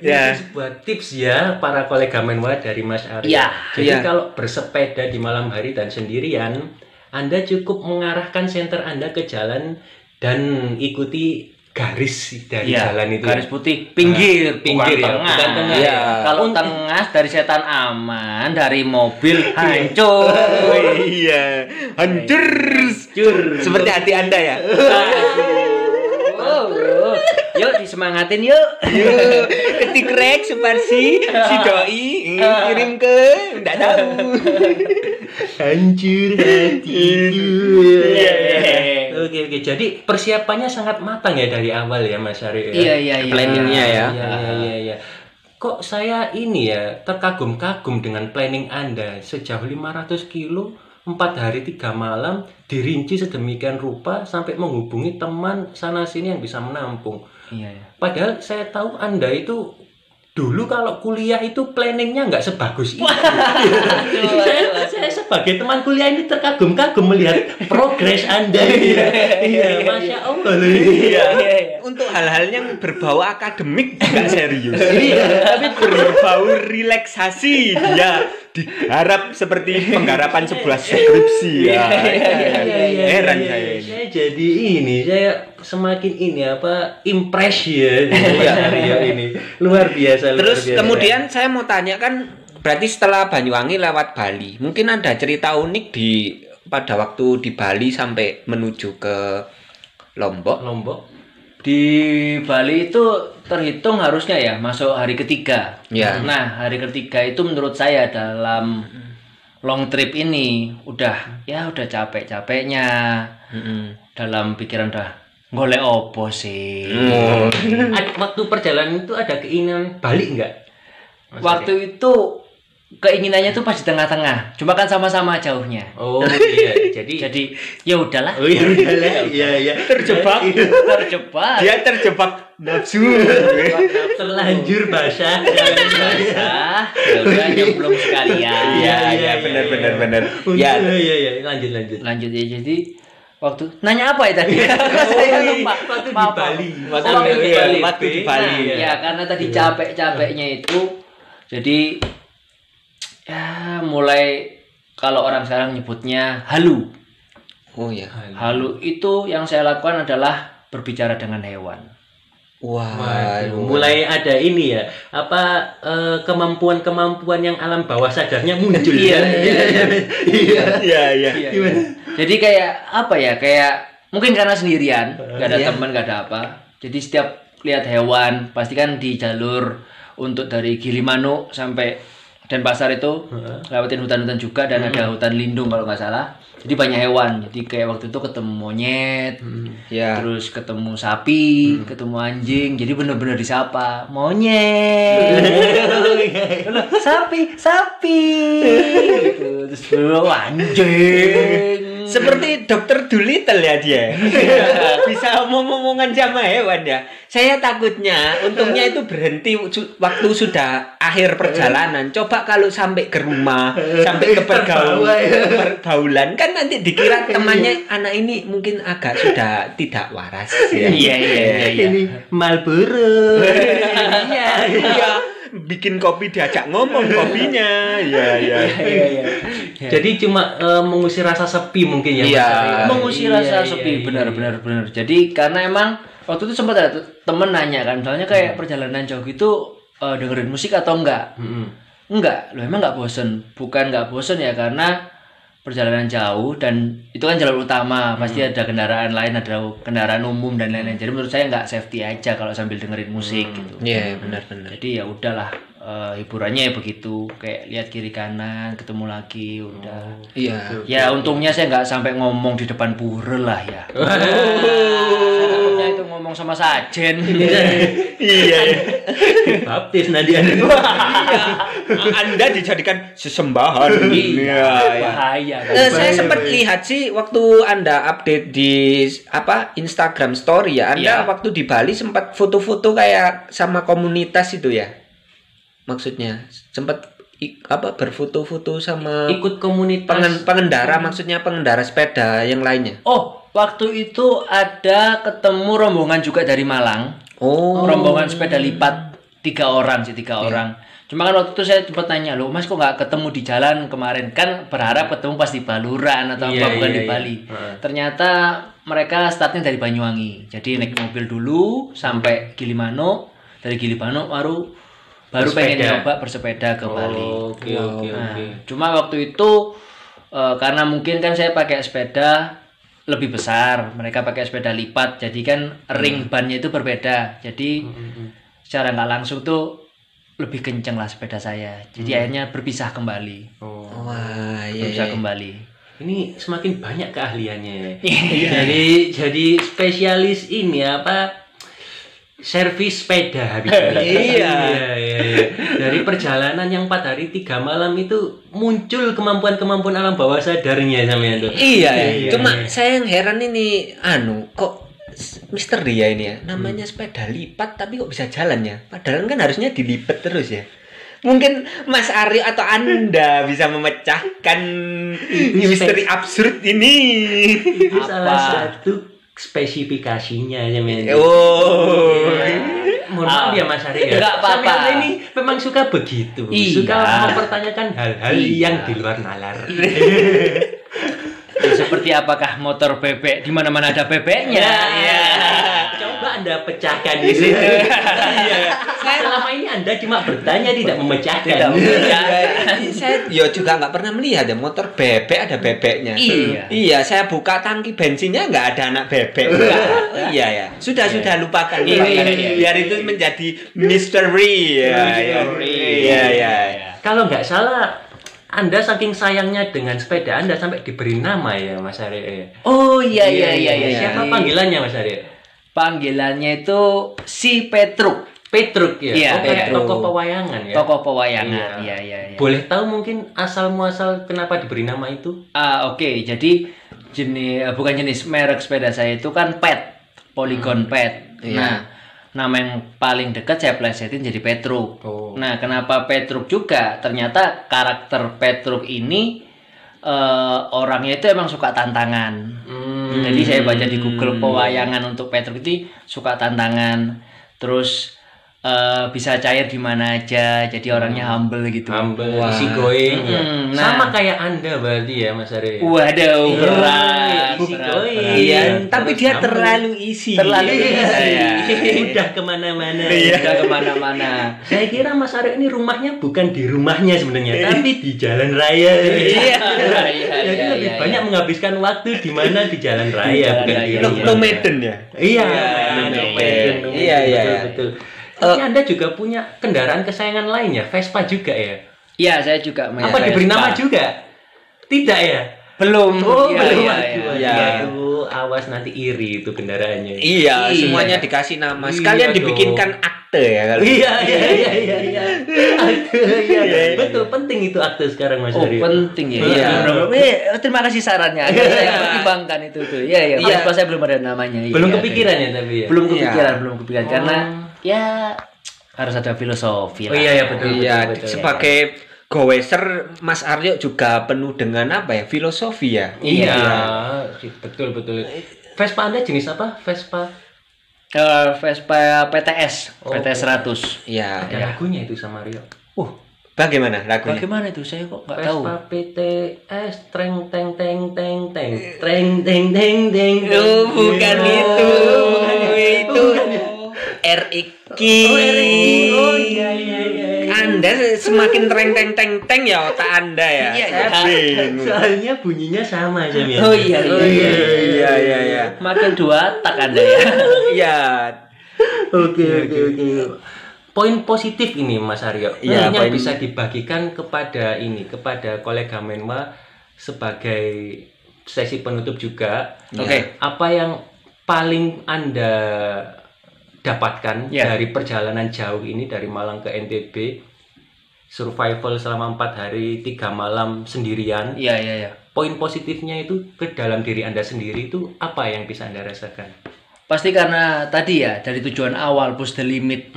Speaker 4: Ya.
Speaker 3: Sebuah tips ya para kolega menwa dari Mas Arya.
Speaker 5: Iya,
Speaker 3: Jadi
Speaker 4: iya.
Speaker 3: kalau bersepeda di malam hari dan sendirian, Anda cukup mengarahkan senter Anda ke jalan dan ikuti garis dari
Speaker 5: Iya,
Speaker 3: jalan itu.
Speaker 5: garis putih pinggir,
Speaker 3: Pinggir
Speaker 5: bukan
Speaker 3: ya,
Speaker 5: tengah.
Speaker 3: bukan tengah.
Speaker 4: Iya.
Speaker 5: Kalau tengah dari setan aman, dari mobil hancur.
Speaker 4: Oh iya, hancur.
Speaker 5: Hancur.
Speaker 4: Seperti hati Anda ya.
Speaker 5: Yuk disemangatin yuk.
Speaker 4: Yuk, ketik rek Suparsi, si doi kirim ke enggak tahu.
Speaker 3: Hancur hatiku.
Speaker 5: Iya, iya.
Speaker 3: Oke oke. Jadi persiapannya sangat matang ya dari awal ya Mas Arya. ya?
Speaker 5: Iya iya iya.
Speaker 4: Planningnya ya.
Speaker 3: Iya iya iya. iya. Kok saya ini ya terkagum-kagum dengan planning Anda sejauh 500 kilo empat hari tiga malam dirinci sedemikian rupa sampai menghubungi teman sana sini yang bisa menampung.
Speaker 5: Iya iya.
Speaker 3: Padahal saya tahu Anda itu dulu kalau kuliah itu planningnya nggak sebagus itu. saya, saya sebagai teman kuliah ini terkagum-kagum melihat progres Anda. Iya, iya, masya Allah. loh.
Speaker 5: Iya iya.
Speaker 4: Untuk hal-hal yang berbau akademik enggak serius.
Speaker 3: Iya.
Speaker 4: Tapi berbau relaksasi dia digarap seperti penggarapan sebuah skripsi ya. Heran
Speaker 3: iya,
Speaker 4: saya
Speaker 3: iya.
Speaker 4: ini.
Speaker 3: Saya jadi ini, saya semakin ini apa impress ya Aryo ini. Luar biasa. luar
Speaker 4: Terus
Speaker 3: biasa.
Speaker 4: kemudian saya mau tanya kan berarti setelah Banyuwangi lewat Bali, mungkin ada cerita unik di pada waktu di Bali sampai menuju ke Lombok.
Speaker 3: Lombok.
Speaker 5: Di Bali itu terhitung harusnya ya masuk hari ketiga.
Speaker 4: Ya.
Speaker 5: Nah hari ketiga itu menurut saya dalam long trip ini udah ya udah capek-capeknya
Speaker 4: Mm-mm.
Speaker 5: dalam pikiran udah golek opo sih.
Speaker 3: Ad- Waktu perjalanan itu ada keinginan balik nggak?
Speaker 5: Waktu itu keinginannya tuh pas di tengah-tengah. Cuma kan sama-sama jauhnya.
Speaker 3: Oh iya, jadi
Speaker 5: Jadi ya udahlah.
Speaker 3: Oh iya udah lah, iya iya
Speaker 4: Terjebak.
Speaker 5: Terjebak.
Speaker 4: Dia terjebak nafsu.
Speaker 3: terlanjur basah.
Speaker 5: Ah, ya udah belum sekalian.
Speaker 4: Iya, iya, benar, benar, benar.
Speaker 3: Ya
Speaker 4: Ya.
Speaker 3: iya iya lanjut lanjut.
Speaker 5: Lanjut ya jadi waktu nanya apa ya tadi? Saya lupa.
Speaker 3: Waktu di Bali.
Speaker 4: Waktu
Speaker 5: Oh,
Speaker 4: di
Speaker 5: iya,
Speaker 4: Bali.
Speaker 5: iya.
Speaker 4: Waktu di Bali.
Speaker 5: Ya karena tadi capek-capeknya itu jadi ya mulai kalau orang sekarang nyebutnya halu.
Speaker 4: Oh ya.
Speaker 5: Halu itu yang saya lakukan adalah berbicara dengan hewan.
Speaker 4: Wah.
Speaker 3: Waduh, mulai ada ini ya, apa eh, kemampuan-kemampuan yang alam bawah sadarnya muncul.
Speaker 5: Iya,
Speaker 3: ya?
Speaker 5: iya,
Speaker 3: iya.
Speaker 4: Iya, iya.
Speaker 3: Gimana?
Speaker 5: Jadi kayak apa ya? Kayak mungkin karena sendirian, gak ada
Speaker 4: Iya.
Speaker 5: teman, gak ada apa. Jadi setiap lihat hewan, pasti kan di jalur untuk dari Gilimanuk sampai Denpasar itu lewatin hutan-hutan juga dan ada hutan lindung kalau nggak salah. Jadi banyak hewan. Jadi kayak waktu itu ketemu monyet,
Speaker 4: Ya.
Speaker 5: terus ketemu sapi, ketemu anjing. Jadi bener-bener disapa monyet, sapi, sapi. gitu. Terus "Oh, anjing.
Speaker 4: Seperti dokter Dolittle ya dia. Bisa omong-omongan sama hewan ya. Saya takutnya untungnya itu berhenti waktu sudah akhir perjalanan. Coba kalau sampai ke rumah, sampai ke pergaul, pergaulan kan nanti dikira temannya anak ini mungkin agak sudah tidak waras ya.
Speaker 5: Iya iya iya. iya.
Speaker 3: Ini Marlboro. Iya.
Speaker 4: Bikin kopi diajak ngomong kopinya. Iya, iya.
Speaker 5: Iya, iya.
Speaker 3: Jadi cuma eh, mengusir rasa sepi mungkin ya.
Speaker 4: Iya.
Speaker 3: Aryo?
Speaker 5: mengusir
Speaker 3: Iya,
Speaker 5: rasa
Speaker 3: iya,
Speaker 5: sepi
Speaker 3: iya,
Speaker 5: benar
Speaker 3: iya.
Speaker 5: benar benar jadi karena emang waktu itu sempat ada temen nanya kan misalnya
Speaker 3: Hmm.
Speaker 5: kayak perjalanan jauh gitu eh, dengerin musik atau enggak
Speaker 3: Mm-mm.
Speaker 5: enggak lo emang enggak bosen bukan enggak bosen ya karena perjalanan jauh dan itu kan jalur utama pasti
Speaker 3: Hmm.
Speaker 5: ada kendaraan lain ada kendaraan umum dan lain-lain jadi menurut saya nggak safety aja kalau sambil dengerin musik
Speaker 3: Hmm.
Speaker 5: gitu
Speaker 4: Iya, benar-benar.
Speaker 5: jadi ya udahlah eh, hiburannya ya begitu kayak lihat kiri kanan ketemu lagi udah
Speaker 4: Iya.
Speaker 5: Ya untungnya saya nggak sampai ngomong di depan pura lah ya. Saya takutnya itu ngomong sama sajen.
Speaker 4: Iya.
Speaker 3: Baptis nanti Anda.
Speaker 4: Anda dijadikan sesembahan.
Speaker 5: Iya,
Speaker 4: iya.
Speaker 5: bahaya. kan.
Speaker 4: Eh, saya sempat lihat sih waktu Anda update di apa Instagram story ya. Anda
Speaker 5: Iya.
Speaker 4: waktu di Bali sempat foto-foto kayak sama komunitas itu ya. Maksudnya sempat apa berfoto-foto sama
Speaker 3: Ikut komunitas.
Speaker 4: pengen- pengendara maksudnya pengendara sepeda yang lainnya.
Speaker 5: Oh, waktu itu ada ketemu rombongan juga dari Malang.
Speaker 4: Oh.
Speaker 5: Rombongan sepeda lipat tiga orang sih tiga orang. Cuma kan waktu itu saya sempat tanya loh, Mas kok nggak ketemu di jalan kemarin? Kan berharap ketemu pas di Baluran atau
Speaker 3: Iya,
Speaker 5: apa bukan
Speaker 3: iya,
Speaker 5: di
Speaker 3: iya.
Speaker 5: Bali.
Speaker 3: Heeh.
Speaker 5: Ternyata mereka startnya dari Banyuwangi. Jadi naik mobil dulu sampai Gilimano, dari Gilimano baru baru pengen
Speaker 3: Bersepeda.
Speaker 5: nyoba bersepeda ke Bali.
Speaker 3: Oke oke
Speaker 5: Nah,
Speaker 3: oke.
Speaker 5: cuma waktu itu eh, karena mungkin kan saya pakai sepeda lebih besar, mereka pakai sepeda lipat, jadi kan ring bannya itu berbeda. Jadi secara nggak langsung tuh lebih kenceng lah sepeda saya. Jadi akhirnya berpisah kembali,
Speaker 3: Oh.
Speaker 4: Wah, iya.
Speaker 5: berpisah
Speaker 4: iya.
Speaker 5: kembali.
Speaker 3: Ini semakin banyak keahliannya.
Speaker 5: Iya.
Speaker 3: Jadi jadi spesialis ini apa? Servis sepeda habis.
Speaker 4: Iya.
Speaker 3: iya, iya, iya. Dari perjalanan yang 4 hari 3 malam itu muncul kemampuan-kemampuan alam bawah sadarnya sampean tuh.
Speaker 4: Iya, ya.
Speaker 3: Iya,
Speaker 4: Cuma
Speaker 3: iya.
Speaker 4: saya yang heran ini anu kok misteri ya ini ya. Namanya sepeda lipat tapi kok bisa jalan ya? Padahal kan harusnya dilipat terus ya. Mungkin Mas Aryo atau Anda bisa memecahkan misteri absurd ini.
Speaker 3: Itu
Speaker 5: Apa?
Speaker 3: salah satu spesifikasinya sampean.
Speaker 4: Oh.
Speaker 3: Mohon maaf ya Mas Ari ya.
Speaker 5: Nggak apa-apa.
Speaker 3: Ini memang suka begitu.
Speaker 5: Iya.
Speaker 3: Suka mempertanyakan hal-hal
Speaker 5: Iya.
Speaker 3: yang di luar nalar.
Speaker 5: Ya, seperti apakah motor bebek di mana-mana ada bebeknya?
Speaker 3: Ya, Coba Anda pecahkan di situ. Iya. Selama ini Anda cuma bertanya tidak memecahkan.
Speaker 5: Tidak memecahkan.
Speaker 4: saya yo juga nggak pernah melihat ya motor bebek ada bebeknya.
Speaker 5: Iya.
Speaker 4: Iya, saya buka tangki bensinnya nggak ada anak bebek. iya ya. Sudah sudah lupakan.
Speaker 5: Iya,
Speaker 4: lupakan.
Speaker 5: iya, iya.
Speaker 4: Biar itu menjadi misteri. Ya, ya. Iya iya.
Speaker 3: Kalau nggak salah, Anda saking sayangnya dengan sepeda Anda sampai diberi nama ya Mas Ari.
Speaker 5: Oh iya iya iya iya.
Speaker 3: Siapa panggilannya Mas Ari?
Speaker 5: Panggilannya itu si Petruk,
Speaker 3: Petruk ya.
Speaker 5: Iya,
Speaker 3: oh,
Speaker 5: Petruk.
Speaker 3: tokoh pewayangan ya.
Speaker 5: tokoh pewayangan.
Speaker 3: Iya.
Speaker 5: Iya iya iya.
Speaker 3: Boleh tahu mungkin asal muasal kenapa diberi nama itu?
Speaker 5: Ah oke, jadi jenis eh, bukan jenis merek sepeda saya itu kan PET, Polygon PET.
Speaker 4: Iya.
Speaker 5: Nah, nama yang paling dekat saya plesetin jadi Petruk.
Speaker 3: Oh.
Speaker 5: Nah, kenapa Petruk juga? Ternyata karakter Petruk ini eh, orangnya itu emang suka tantangan.
Speaker 3: Hmm.
Speaker 5: Jadi saya baca di Google pewayangan untuk Petruk itu suka tantangan. Terus eh, bisa cair di mana aja. Jadi orangnya humble gitu.
Speaker 3: Humble,
Speaker 4: Wah.
Speaker 3: easy going ya.
Speaker 5: Hmm, nah.
Speaker 3: Sama kayak Anda berarti ya Mas Ari.
Speaker 5: Waduh,
Speaker 3: Iya,
Speaker 5: berat.
Speaker 3: easy
Speaker 5: berat,
Speaker 3: going.
Speaker 5: berat.
Speaker 4: Iya,
Speaker 3: Iya,
Speaker 4: tapi dia
Speaker 3: humble.
Speaker 4: terlalu isi.
Speaker 5: Terlalu
Speaker 3: Iya,
Speaker 5: easy.
Speaker 3: Udah ke mana-mana.
Speaker 5: Udah ke mana-mana.
Speaker 3: Saya kira Mas Ari ini rumahnya bukan di rumahnya sebenarnya, tapi di jalan raya.
Speaker 5: Iya, iya,
Speaker 3: Jadi
Speaker 5: iya,
Speaker 3: lebih
Speaker 5: iya,
Speaker 3: banyak menghabiskan waktu di mana di jalan raya, bukan di rumah.
Speaker 4: Nomaden ya.
Speaker 3: Iya,
Speaker 4: Iya,
Speaker 3: nomaden.
Speaker 4: iya, iya,
Speaker 3: Betul,
Speaker 4: iya.
Speaker 3: Tapi Anda juga punya kendaraan kesayangan lainnya, Vespa juga ya?
Speaker 5: Iya, saya juga punya
Speaker 3: Apa diberi
Speaker 5: Vespa.
Speaker 3: nama juga? Tidak ya?
Speaker 5: Belum.
Speaker 3: Oh,
Speaker 5: Iya,
Speaker 3: belum.
Speaker 5: iya,
Speaker 3: Aduh,
Speaker 5: iya.
Speaker 4: iya.
Speaker 3: aduh, awas nanti iri itu kendaraannya.
Speaker 4: Iya,
Speaker 5: Iya.
Speaker 4: semuanya dikasih nama.
Speaker 3: Iya
Speaker 4: Sekalian
Speaker 3: dong.
Speaker 4: dibikinkan akte ya kalau.
Speaker 3: Iya, iya, iya, iya, iya. Akte, iya. Betul, penting itu akte sekarang Mas
Speaker 5: Oh
Speaker 3: Aryo.
Speaker 5: penting ya.
Speaker 4: Iya.
Speaker 5: Benar-benar. Eh, terima kasih sarannya. Saya pertimbangkan itu tuh. Iya iya.
Speaker 4: Iya.
Speaker 5: Vespa saya belum ada namanya. Iya,
Speaker 3: Belum
Speaker 5: iya.
Speaker 3: kepikiran ya tapi ya?
Speaker 5: Belum
Speaker 4: Iya.
Speaker 5: kepikiran, belum kepikiran karena
Speaker 3: Oh.
Speaker 5: Ya harus ada filosofi
Speaker 3: Oh
Speaker 5: lah.
Speaker 3: iya, iya, betul.
Speaker 4: Iya,
Speaker 3: betul.
Speaker 4: sebagai goweser Mas Aryo juga penuh dengan apa ya? Filosofi ya.
Speaker 3: Iya, betul betul. Vespa Anda jenis apa? Vespa
Speaker 5: Eh, Vespa PTS,
Speaker 3: Oh.
Speaker 5: PTS 100.
Speaker 4: Iya.
Speaker 3: Ada lagunya itu sama Rio.
Speaker 5: Uh,
Speaker 4: Bagaimana lagunya?
Speaker 5: bagaimana itu? Saya kok nggak tahu.
Speaker 3: Vespa PTS treng teng teng teng teng treng teng teng teng.
Speaker 4: Oh, bukan itu. itu RX.
Speaker 3: Oh. Oh, iya, iya, iya, iya.
Speaker 4: Anda semakin treng teng teng teng ya otak Anda ya.
Speaker 5: Iya, iya.
Speaker 3: Soalnya bunyinya sama Jam ya.
Speaker 5: Oh iya, iya, iya.
Speaker 4: Iya iya iya.
Speaker 5: Makin dua tak Anda ya.
Speaker 4: Iya.
Speaker 3: Oke oke oke. Poin positif ini Mas Aryo,
Speaker 4: Iya,
Speaker 3: yang
Speaker 4: poin-
Speaker 3: bisa dibagikan kepada ini kepada kolega Menwa sebagai sesi penutup juga.
Speaker 5: Oke.
Speaker 3: Apa yang paling anda dapatkan
Speaker 5: Ya.
Speaker 3: dari perjalanan jauh ini dari Malang ke NTB, survival selama empat hari tiga malam sendirian.
Speaker 5: Iya, iya, iya.
Speaker 3: Poin positifnya itu ke dalam diri anda sendiri itu apa yang bisa anda rasakan?
Speaker 5: Pasti karena tadi ya dari tujuan awal push the limit.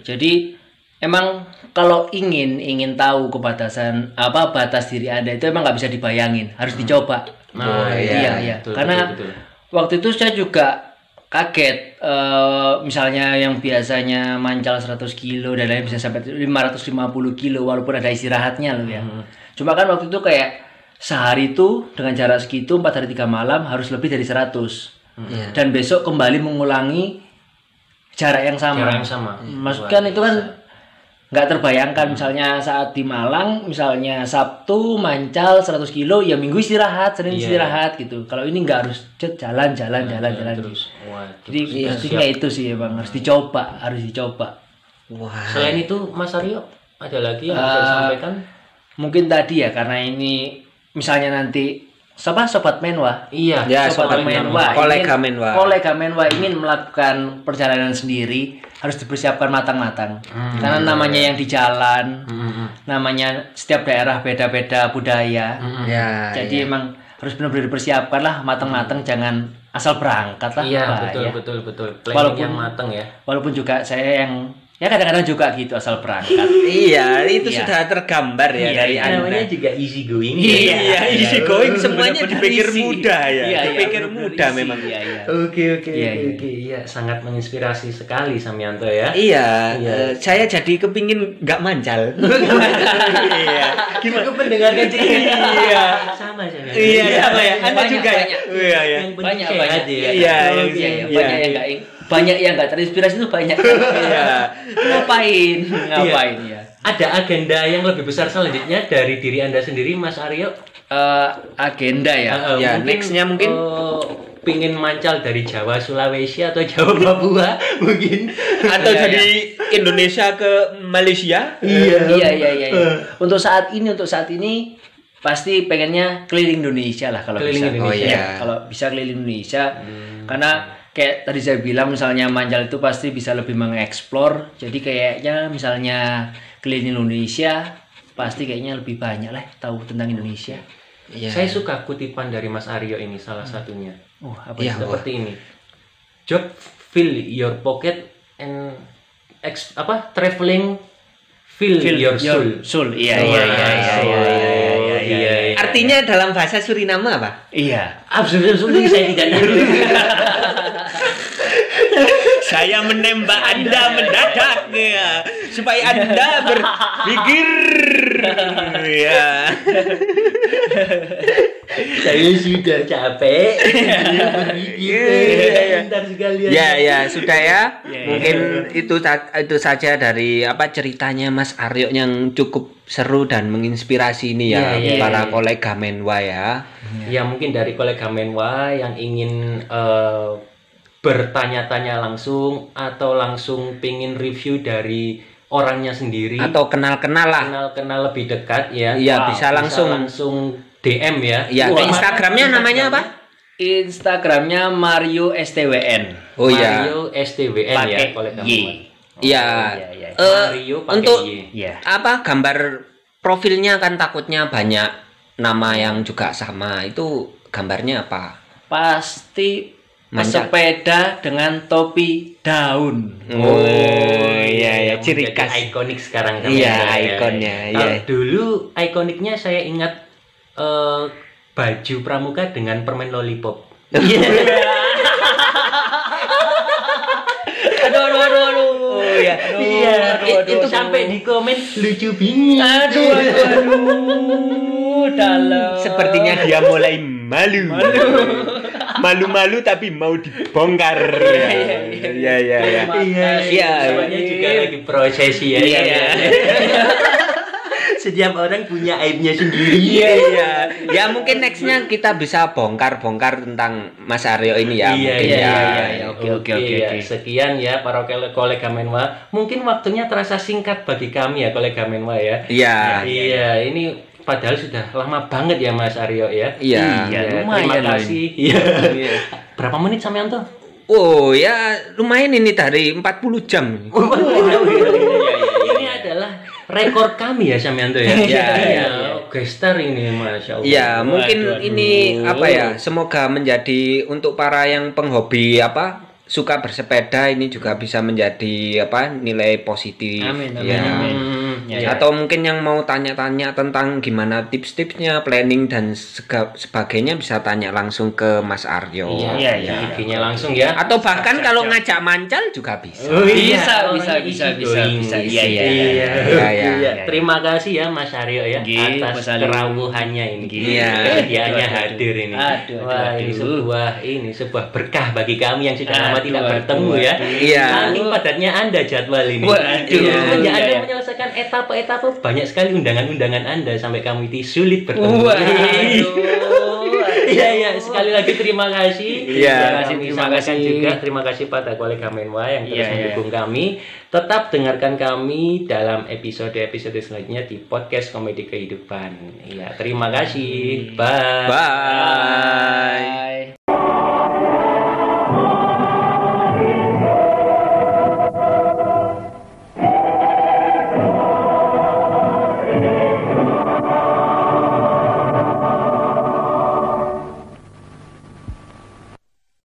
Speaker 5: Jadi emang kalau ingin ingin tahu kebatasan apa batas diri anda itu emang nggak bisa dibayangin, harus dicoba.
Speaker 3: Nah,
Speaker 5: iya, iya.
Speaker 3: betul,
Speaker 5: Karena
Speaker 3: betul, betul.
Speaker 5: waktu itu saya juga kaget eh, misalnya yang biasanya mancal 100 kilo dan lain bisa sampai 550 kilo walaupun ada istirahatnya loh ya. Cuma kan waktu itu kayak sehari itu dengan jarak segitu 4 hari 3 malam harus lebih dari 100.
Speaker 4: Iya.
Speaker 5: Dan besok kembali mengulangi jarak yang sama.
Speaker 3: Jarak yang sama.
Speaker 5: Maksud
Speaker 3: Wah,
Speaker 5: kan itu kan nggak terbayangkan misalnya saat di Malang misalnya Sabtu mancal 100 kilo ya Minggu istirahat Senin
Speaker 3: Iya.
Speaker 5: istirahat gitu kalau ini nggak harus jalan jalan jalan jalan
Speaker 3: terus wah,
Speaker 5: jadi pastinya itu sih emang harus dicoba harus dicoba
Speaker 4: Wah.
Speaker 3: Selain itu Mas Aryo ada lagi yang bisa
Speaker 5: Eh,
Speaker 3: disampaikan?
Speaker 5: mungkin tadi ya karena ini misalnya nanti siapa? Sobat menwa?
Speaker 3: Iya,
Speaker 4: Ya,
Speaker 5: sobat
Speaker 4: sobat
Speaker 5: menwa.
Speaker 4: Kolega
Speaker 5: ingin-
Speaker 4: menwa.
Speaker 5: kolega menwa ingin melakukan perjalanan sendiri harus dipersiapkan matang-matang. Karena namanya yang di jalan namanya setiap daerah beda-beda budaya.
Speaker 4: Ya.
Speaker 5: jadi emang harus benar-benar dipersiapkan lah matang-matang jangan asal berangkat lah.
Speaker 3: Iya, betul betul betul. Planning
Speaker 5: Walaupun-
Speaker 3: yang matang ya.
Speaker 5: walaupun juga saya yang ya kadang-kadang juga gitu asal berangkat
Speaker 4: Iya, itu
Speaker 5: Iya.
Speaker 4: sudah tergambar ya
Speaker 5: Iya,
Speaker 4: dari
Speaker 5: iya.
Speaker 4: Anda.
Speaker 3: Namanya juga easy going.
Speaker 5: Iya,
Speaker 4: Iya, easy going semuanya
Speaker 5: Bener-bener
Speaker 4: dipikir
Speaker 5: isi.
Speaker 4: mudah ya.
Speaker 5: Iya, iya,
Speaker 4: dipikir
Speaker 5: bener-bener
Speaker 4: mudah
Speaker 5: isi.
Speaker 4: memang.
Speaker 5: iya iya
Speaker 3: Oke oke
Speaker 5: Iya,
Speaker 3: oke
Speaker 5: iya.
Speaker 3: oke. Iya, sangat menginspirasi sekali Samyanto ya.
Speaker 4: Iya,
Speaker 3: Iya.
Speaker 4: eh, saya jadi kepingin nggak mancal. iya.
Speaker 3: Gimana mendengarkan cerita?
Speaker 4: Iya.
Speaker 3: Sama saya.
Speaker 4: Iya, sama ya. Anda
Speaker 5: Banyak,
Speaker 4: juga ya.
Speaker 5: banyak.
Speaker 4: Iya, iya.
Speaker 5: Banyak banyak
Speaker 3: ya.
Speaker 4: Iya,
Speaker 5: iya,
Speaker 4: yang-
Speaker 5: iya,
Speaker 4: iya.
Speaker 5: banyak yang nggak banyak yang nggak terinspirasi itu banyak
Speaker 4: Iya.
Speaker 5: ngapain? Ngapain ya
Speaker 3: Ada agenda yang lebih besar selanjutnya dari diri anda sendiri, Mas Aryo?
Speaker 5: Eh, agenda ya?
Speaker 3: Eh, eh,
Speaker 4: Ya, next-nya mungkin-
Speaker 3: eh, pingin mancal dari Jawa Sulawesi atau Jawa Papua mungkin.
Speaker 4: Atau
Speaker 5: Iya,
Speaker 4: dari Indonesia ke Malaysia?
Speaker 3: iya.
Speaker 5: Iya iya iya iya. untuk saat ini untuk saat ini pasti pengennya keliling Indonesia lah kalau
Speaker 3: Keliling
Speaker 5: bisa.
Speaker 3: Indonesia.
Speaker 4: Oh, iya.
Speaker 5: Ya, kalau bisa keliling Indonesia. Karena kayak tadi saya bilang misalnya mancal itu pasti bisa lebih mengeksplor jadi kayaknya misalnya keliling Indonesia pasti kayaknya lebih banyak lah tahu tentang Indonesia
Speaker 4: Iya.
Speaker 3: Saya suka kutipan dari Mas Aryo ini salah satunya.
Speaker 5: oh apa
Speaker 4: Iya,
Speaker 5: itu?
Speaker 3: Seperti ini. Job fill your pocket and ex, apa traveling fill,
Speaker 5: Feel
Speaker 3: your soul.
Speaker 5: soul. Iya iya iya iya iya iya iya iya. iya.
Speaker 4: Artinya dalam bahasa Suriname apa?
Speaker 5: Iya.
Speaker 3: Absolut absolut saya tidak tahu.
Speaker 4: Saya menembak Anda mendadak ya, supaya Anda berpikir ya.
Speaker 3: saya sudah capek.
Speaker 4: Iya.
Speaker 3: Bentar sekalian.
Speaker 4: Ya ya sudah ya.
Speaker 5: Ya, ya.
Speaker 4: Mungkin itu itu saja dari apa ceritanya Mas Aryo yang cukup seru dan menginspirasi ini ya
Speaker 3: Ya, ya,
Speaker 4: para kolega Menwa ya.
Speaker 3: Ya mungkin dari kolega Menwa yang ingin eh, bertanya-tanya langsung atau langsung pingin review dari orangnya sendiri
Speaker 4: Atau kenal-kenal lah.
Speaker 3: kenal-kenal lebih dekat ya.
Speaker 4: Iya, bisa langsung.
Speaker 3: langsung DM ya.
Speaker 4: Ya,
Speaker 3: Wah,
Speaker 4: Instagramnya namanya apa?
Speaker 5: Instagramnya Mario STWN.
Speaker 4: Oh iya.
Speaker 3: Mario STWN ya
Speaker 5: Pakai
Speaker 3: kolega
Speaker 5: Y.
Speaker 3: Menwa.
Speaker 4: Iya.
Speaker 5: iya, iya.
Speaker 4: Eh,
Speaker 3: Mario pakai
Speaker 4: untuk
Speaker 3: Y.
Speaker 5: Iya.
Speaker 4: apa gambar profilnya kan takutnya banyak nama yang juga sama. Itu gambarnya apa?
Speaker 5: Pasti
Speaker 4: Manja.
Speaker 5: sepeda dengan topi daun.
Speaker 4: Oh, iya ya ciri khas.
Speaker 3: ikonik sekarang kan
Speaker 4: Iya,
Speaker 3: ya.
Speaker 4: ikonnya,
Speaker 3: Kalau
Speaker 4: iya.
Speaker 3: dulu ikoniknya saya ingat eh, baju pramuka dengan permen lollipop.
Speaker 5: Aduh, aduh, aduh, aduh.
Speaker 4: Oh iya.
Speaker 3: Iya,
Speaker 5: aduh, aduh,
Speaker 3: itu
Speaker 5: aduh.
Speaker 3: sampai di komen lucu bingit.
Speaker 5: Aduh, aduh, aduh. Dalam.
Speaker 4: Sepertinya dia mulai malu. Malu-malu tapi mau dibongkar. Iya, iya, iya. Iya, iya.
Speaker 3: Semuanya juga lagi prosesi ya.
Speaker 4: Iya,
Speaker 3: iya.
Speaker 4: iya.
Speaker 3: Setiap orang punya aibnya sendiri.
Speaker 4: Iya, iya. Ya mungkin nextnya kita bisa bongkar-bongkar tentang Mas Aryo ini ya.
Speaker 3: Iya,
Speaker 4: mungkin
Speaker 3: iya,
Speaker 4: ya.
Speaker 3: iya, iya.
Speaker 5: Oke, oke,
Speaker 3: Oke,
Speaker 5: oke,
Speaker 3: ya.
Speaker 5: oke.
Speaker 3: Sekian ya para kole- kolega Menwa. Mungkin waktunya terasa singkat bagi kami ya kolega Menwa ya.
Speaker 4: Iya.
Speaker 3: Iya, ini padahal sudah lama banget ya Mas Aryo ya.
Speaker 4: Iya.
Speaker 5: Iya,
Speaker 3: terima
Speaker 5: lumayan loh
Speaker 3: kasih. Iya. Berapa menit sampean tuh?
Speaker 4: Oh ya lumayan ini dari 40 jam.
Speaker 3: Oh, ini adalah rekor kami ya sampean tuh ya.
Speaker 4: Iya, iya,
Speaker 3: Gestar ini Masya Allah.
Speaker 4: Ya mungkin
Speaker 3: Waduh, aduh.
Speaker 4: ini apa ya semoga menjadi untuk para yang penghobi apa suka bersepeda ini juga bisa menjadi apa nilai positif.
Speaker 5: Amin, amin,
Speaker 4: ya.
Speaker 5: amin.
Speaker 3: Hmm,
Speaker 5: Ya,
Speaker 3: ya.
Speaker 4: Atau mungkin yang mau tanya-tanya tentang gimana tips-tipsnya, planning dan sega- sebagainya bisa tanya langsung ke Mas Aryo.
Speaker 3: Iya,
Speaker 5: Iya,
Speaker 3: iya.
Speaker 5: iya.
Speaker 3: IG-nya langsung ya.
Speaker 4: Atau bahkan kalau ngajak mancal juga bisa.
Speaker 3: Oh, iya,
Speaker 5: Bisa,
Speaker 3: orang
Speaker 5: bisa, bisa, bisa,
Speaker 3: going.
Speaker 5: bisa. Iya,
Speaker 3: Iya,
Speaker 5: iya,
Speaker 3: iya.
Speaker 4: iya, iya,
Speaker 3: Iya.
Speaker 5: iya.
Speaker 3: Terima kasih ya Mas Aryo ya
Speaker 5: Nggih,
Speaker 3: atas kerawuhannya ini.
Speaker 4: Iya.
Speaker 5: Aduh, aduh,
Speaker 3: hadir ini.
Speaker 5: aduh, aduh,
Speaker 3: Wah, ini
Speaker 5: aduh.
Speaker 3: sebuah ini sebuah berkah bagi kami yang sudah lama
Speaker 5: Aduh,
Speaker 3: tidak
Speaker 5: aduh,
Speaker 3: bertemu ya.
Speaker 5: aduh.
Speaker 4: Iya.
Speaker 3: Padatnya Anda jadwal ini.
Speaker 5: Waduh,
Speaker 3: Iya,
Speaker 5: iya,
Speaker 3: Anda
Speaker 5: iya.
Speaker 3: menyelesaikan etapa-etapa banyak sekali undangan-undangan Anda sampai kami itu sulit bertemu. Iya iya sekali lagi terima kasih.
Speaker 4: Iya.
Speaker 3: Terima kasih
Speaker 5: Terima
Speaker 3: kasih juga terima kasih pada kolega Menwa yang terus
Speaker 5: iya.
Speaker 3: mendukung kami. Tetap dengarkan kami dalam episode-episode selanjutnya di podcast Komedi Kehidupan. Iya terima kasih. Bye.
Speaker 4: Bye.
Speaker 5: Bye.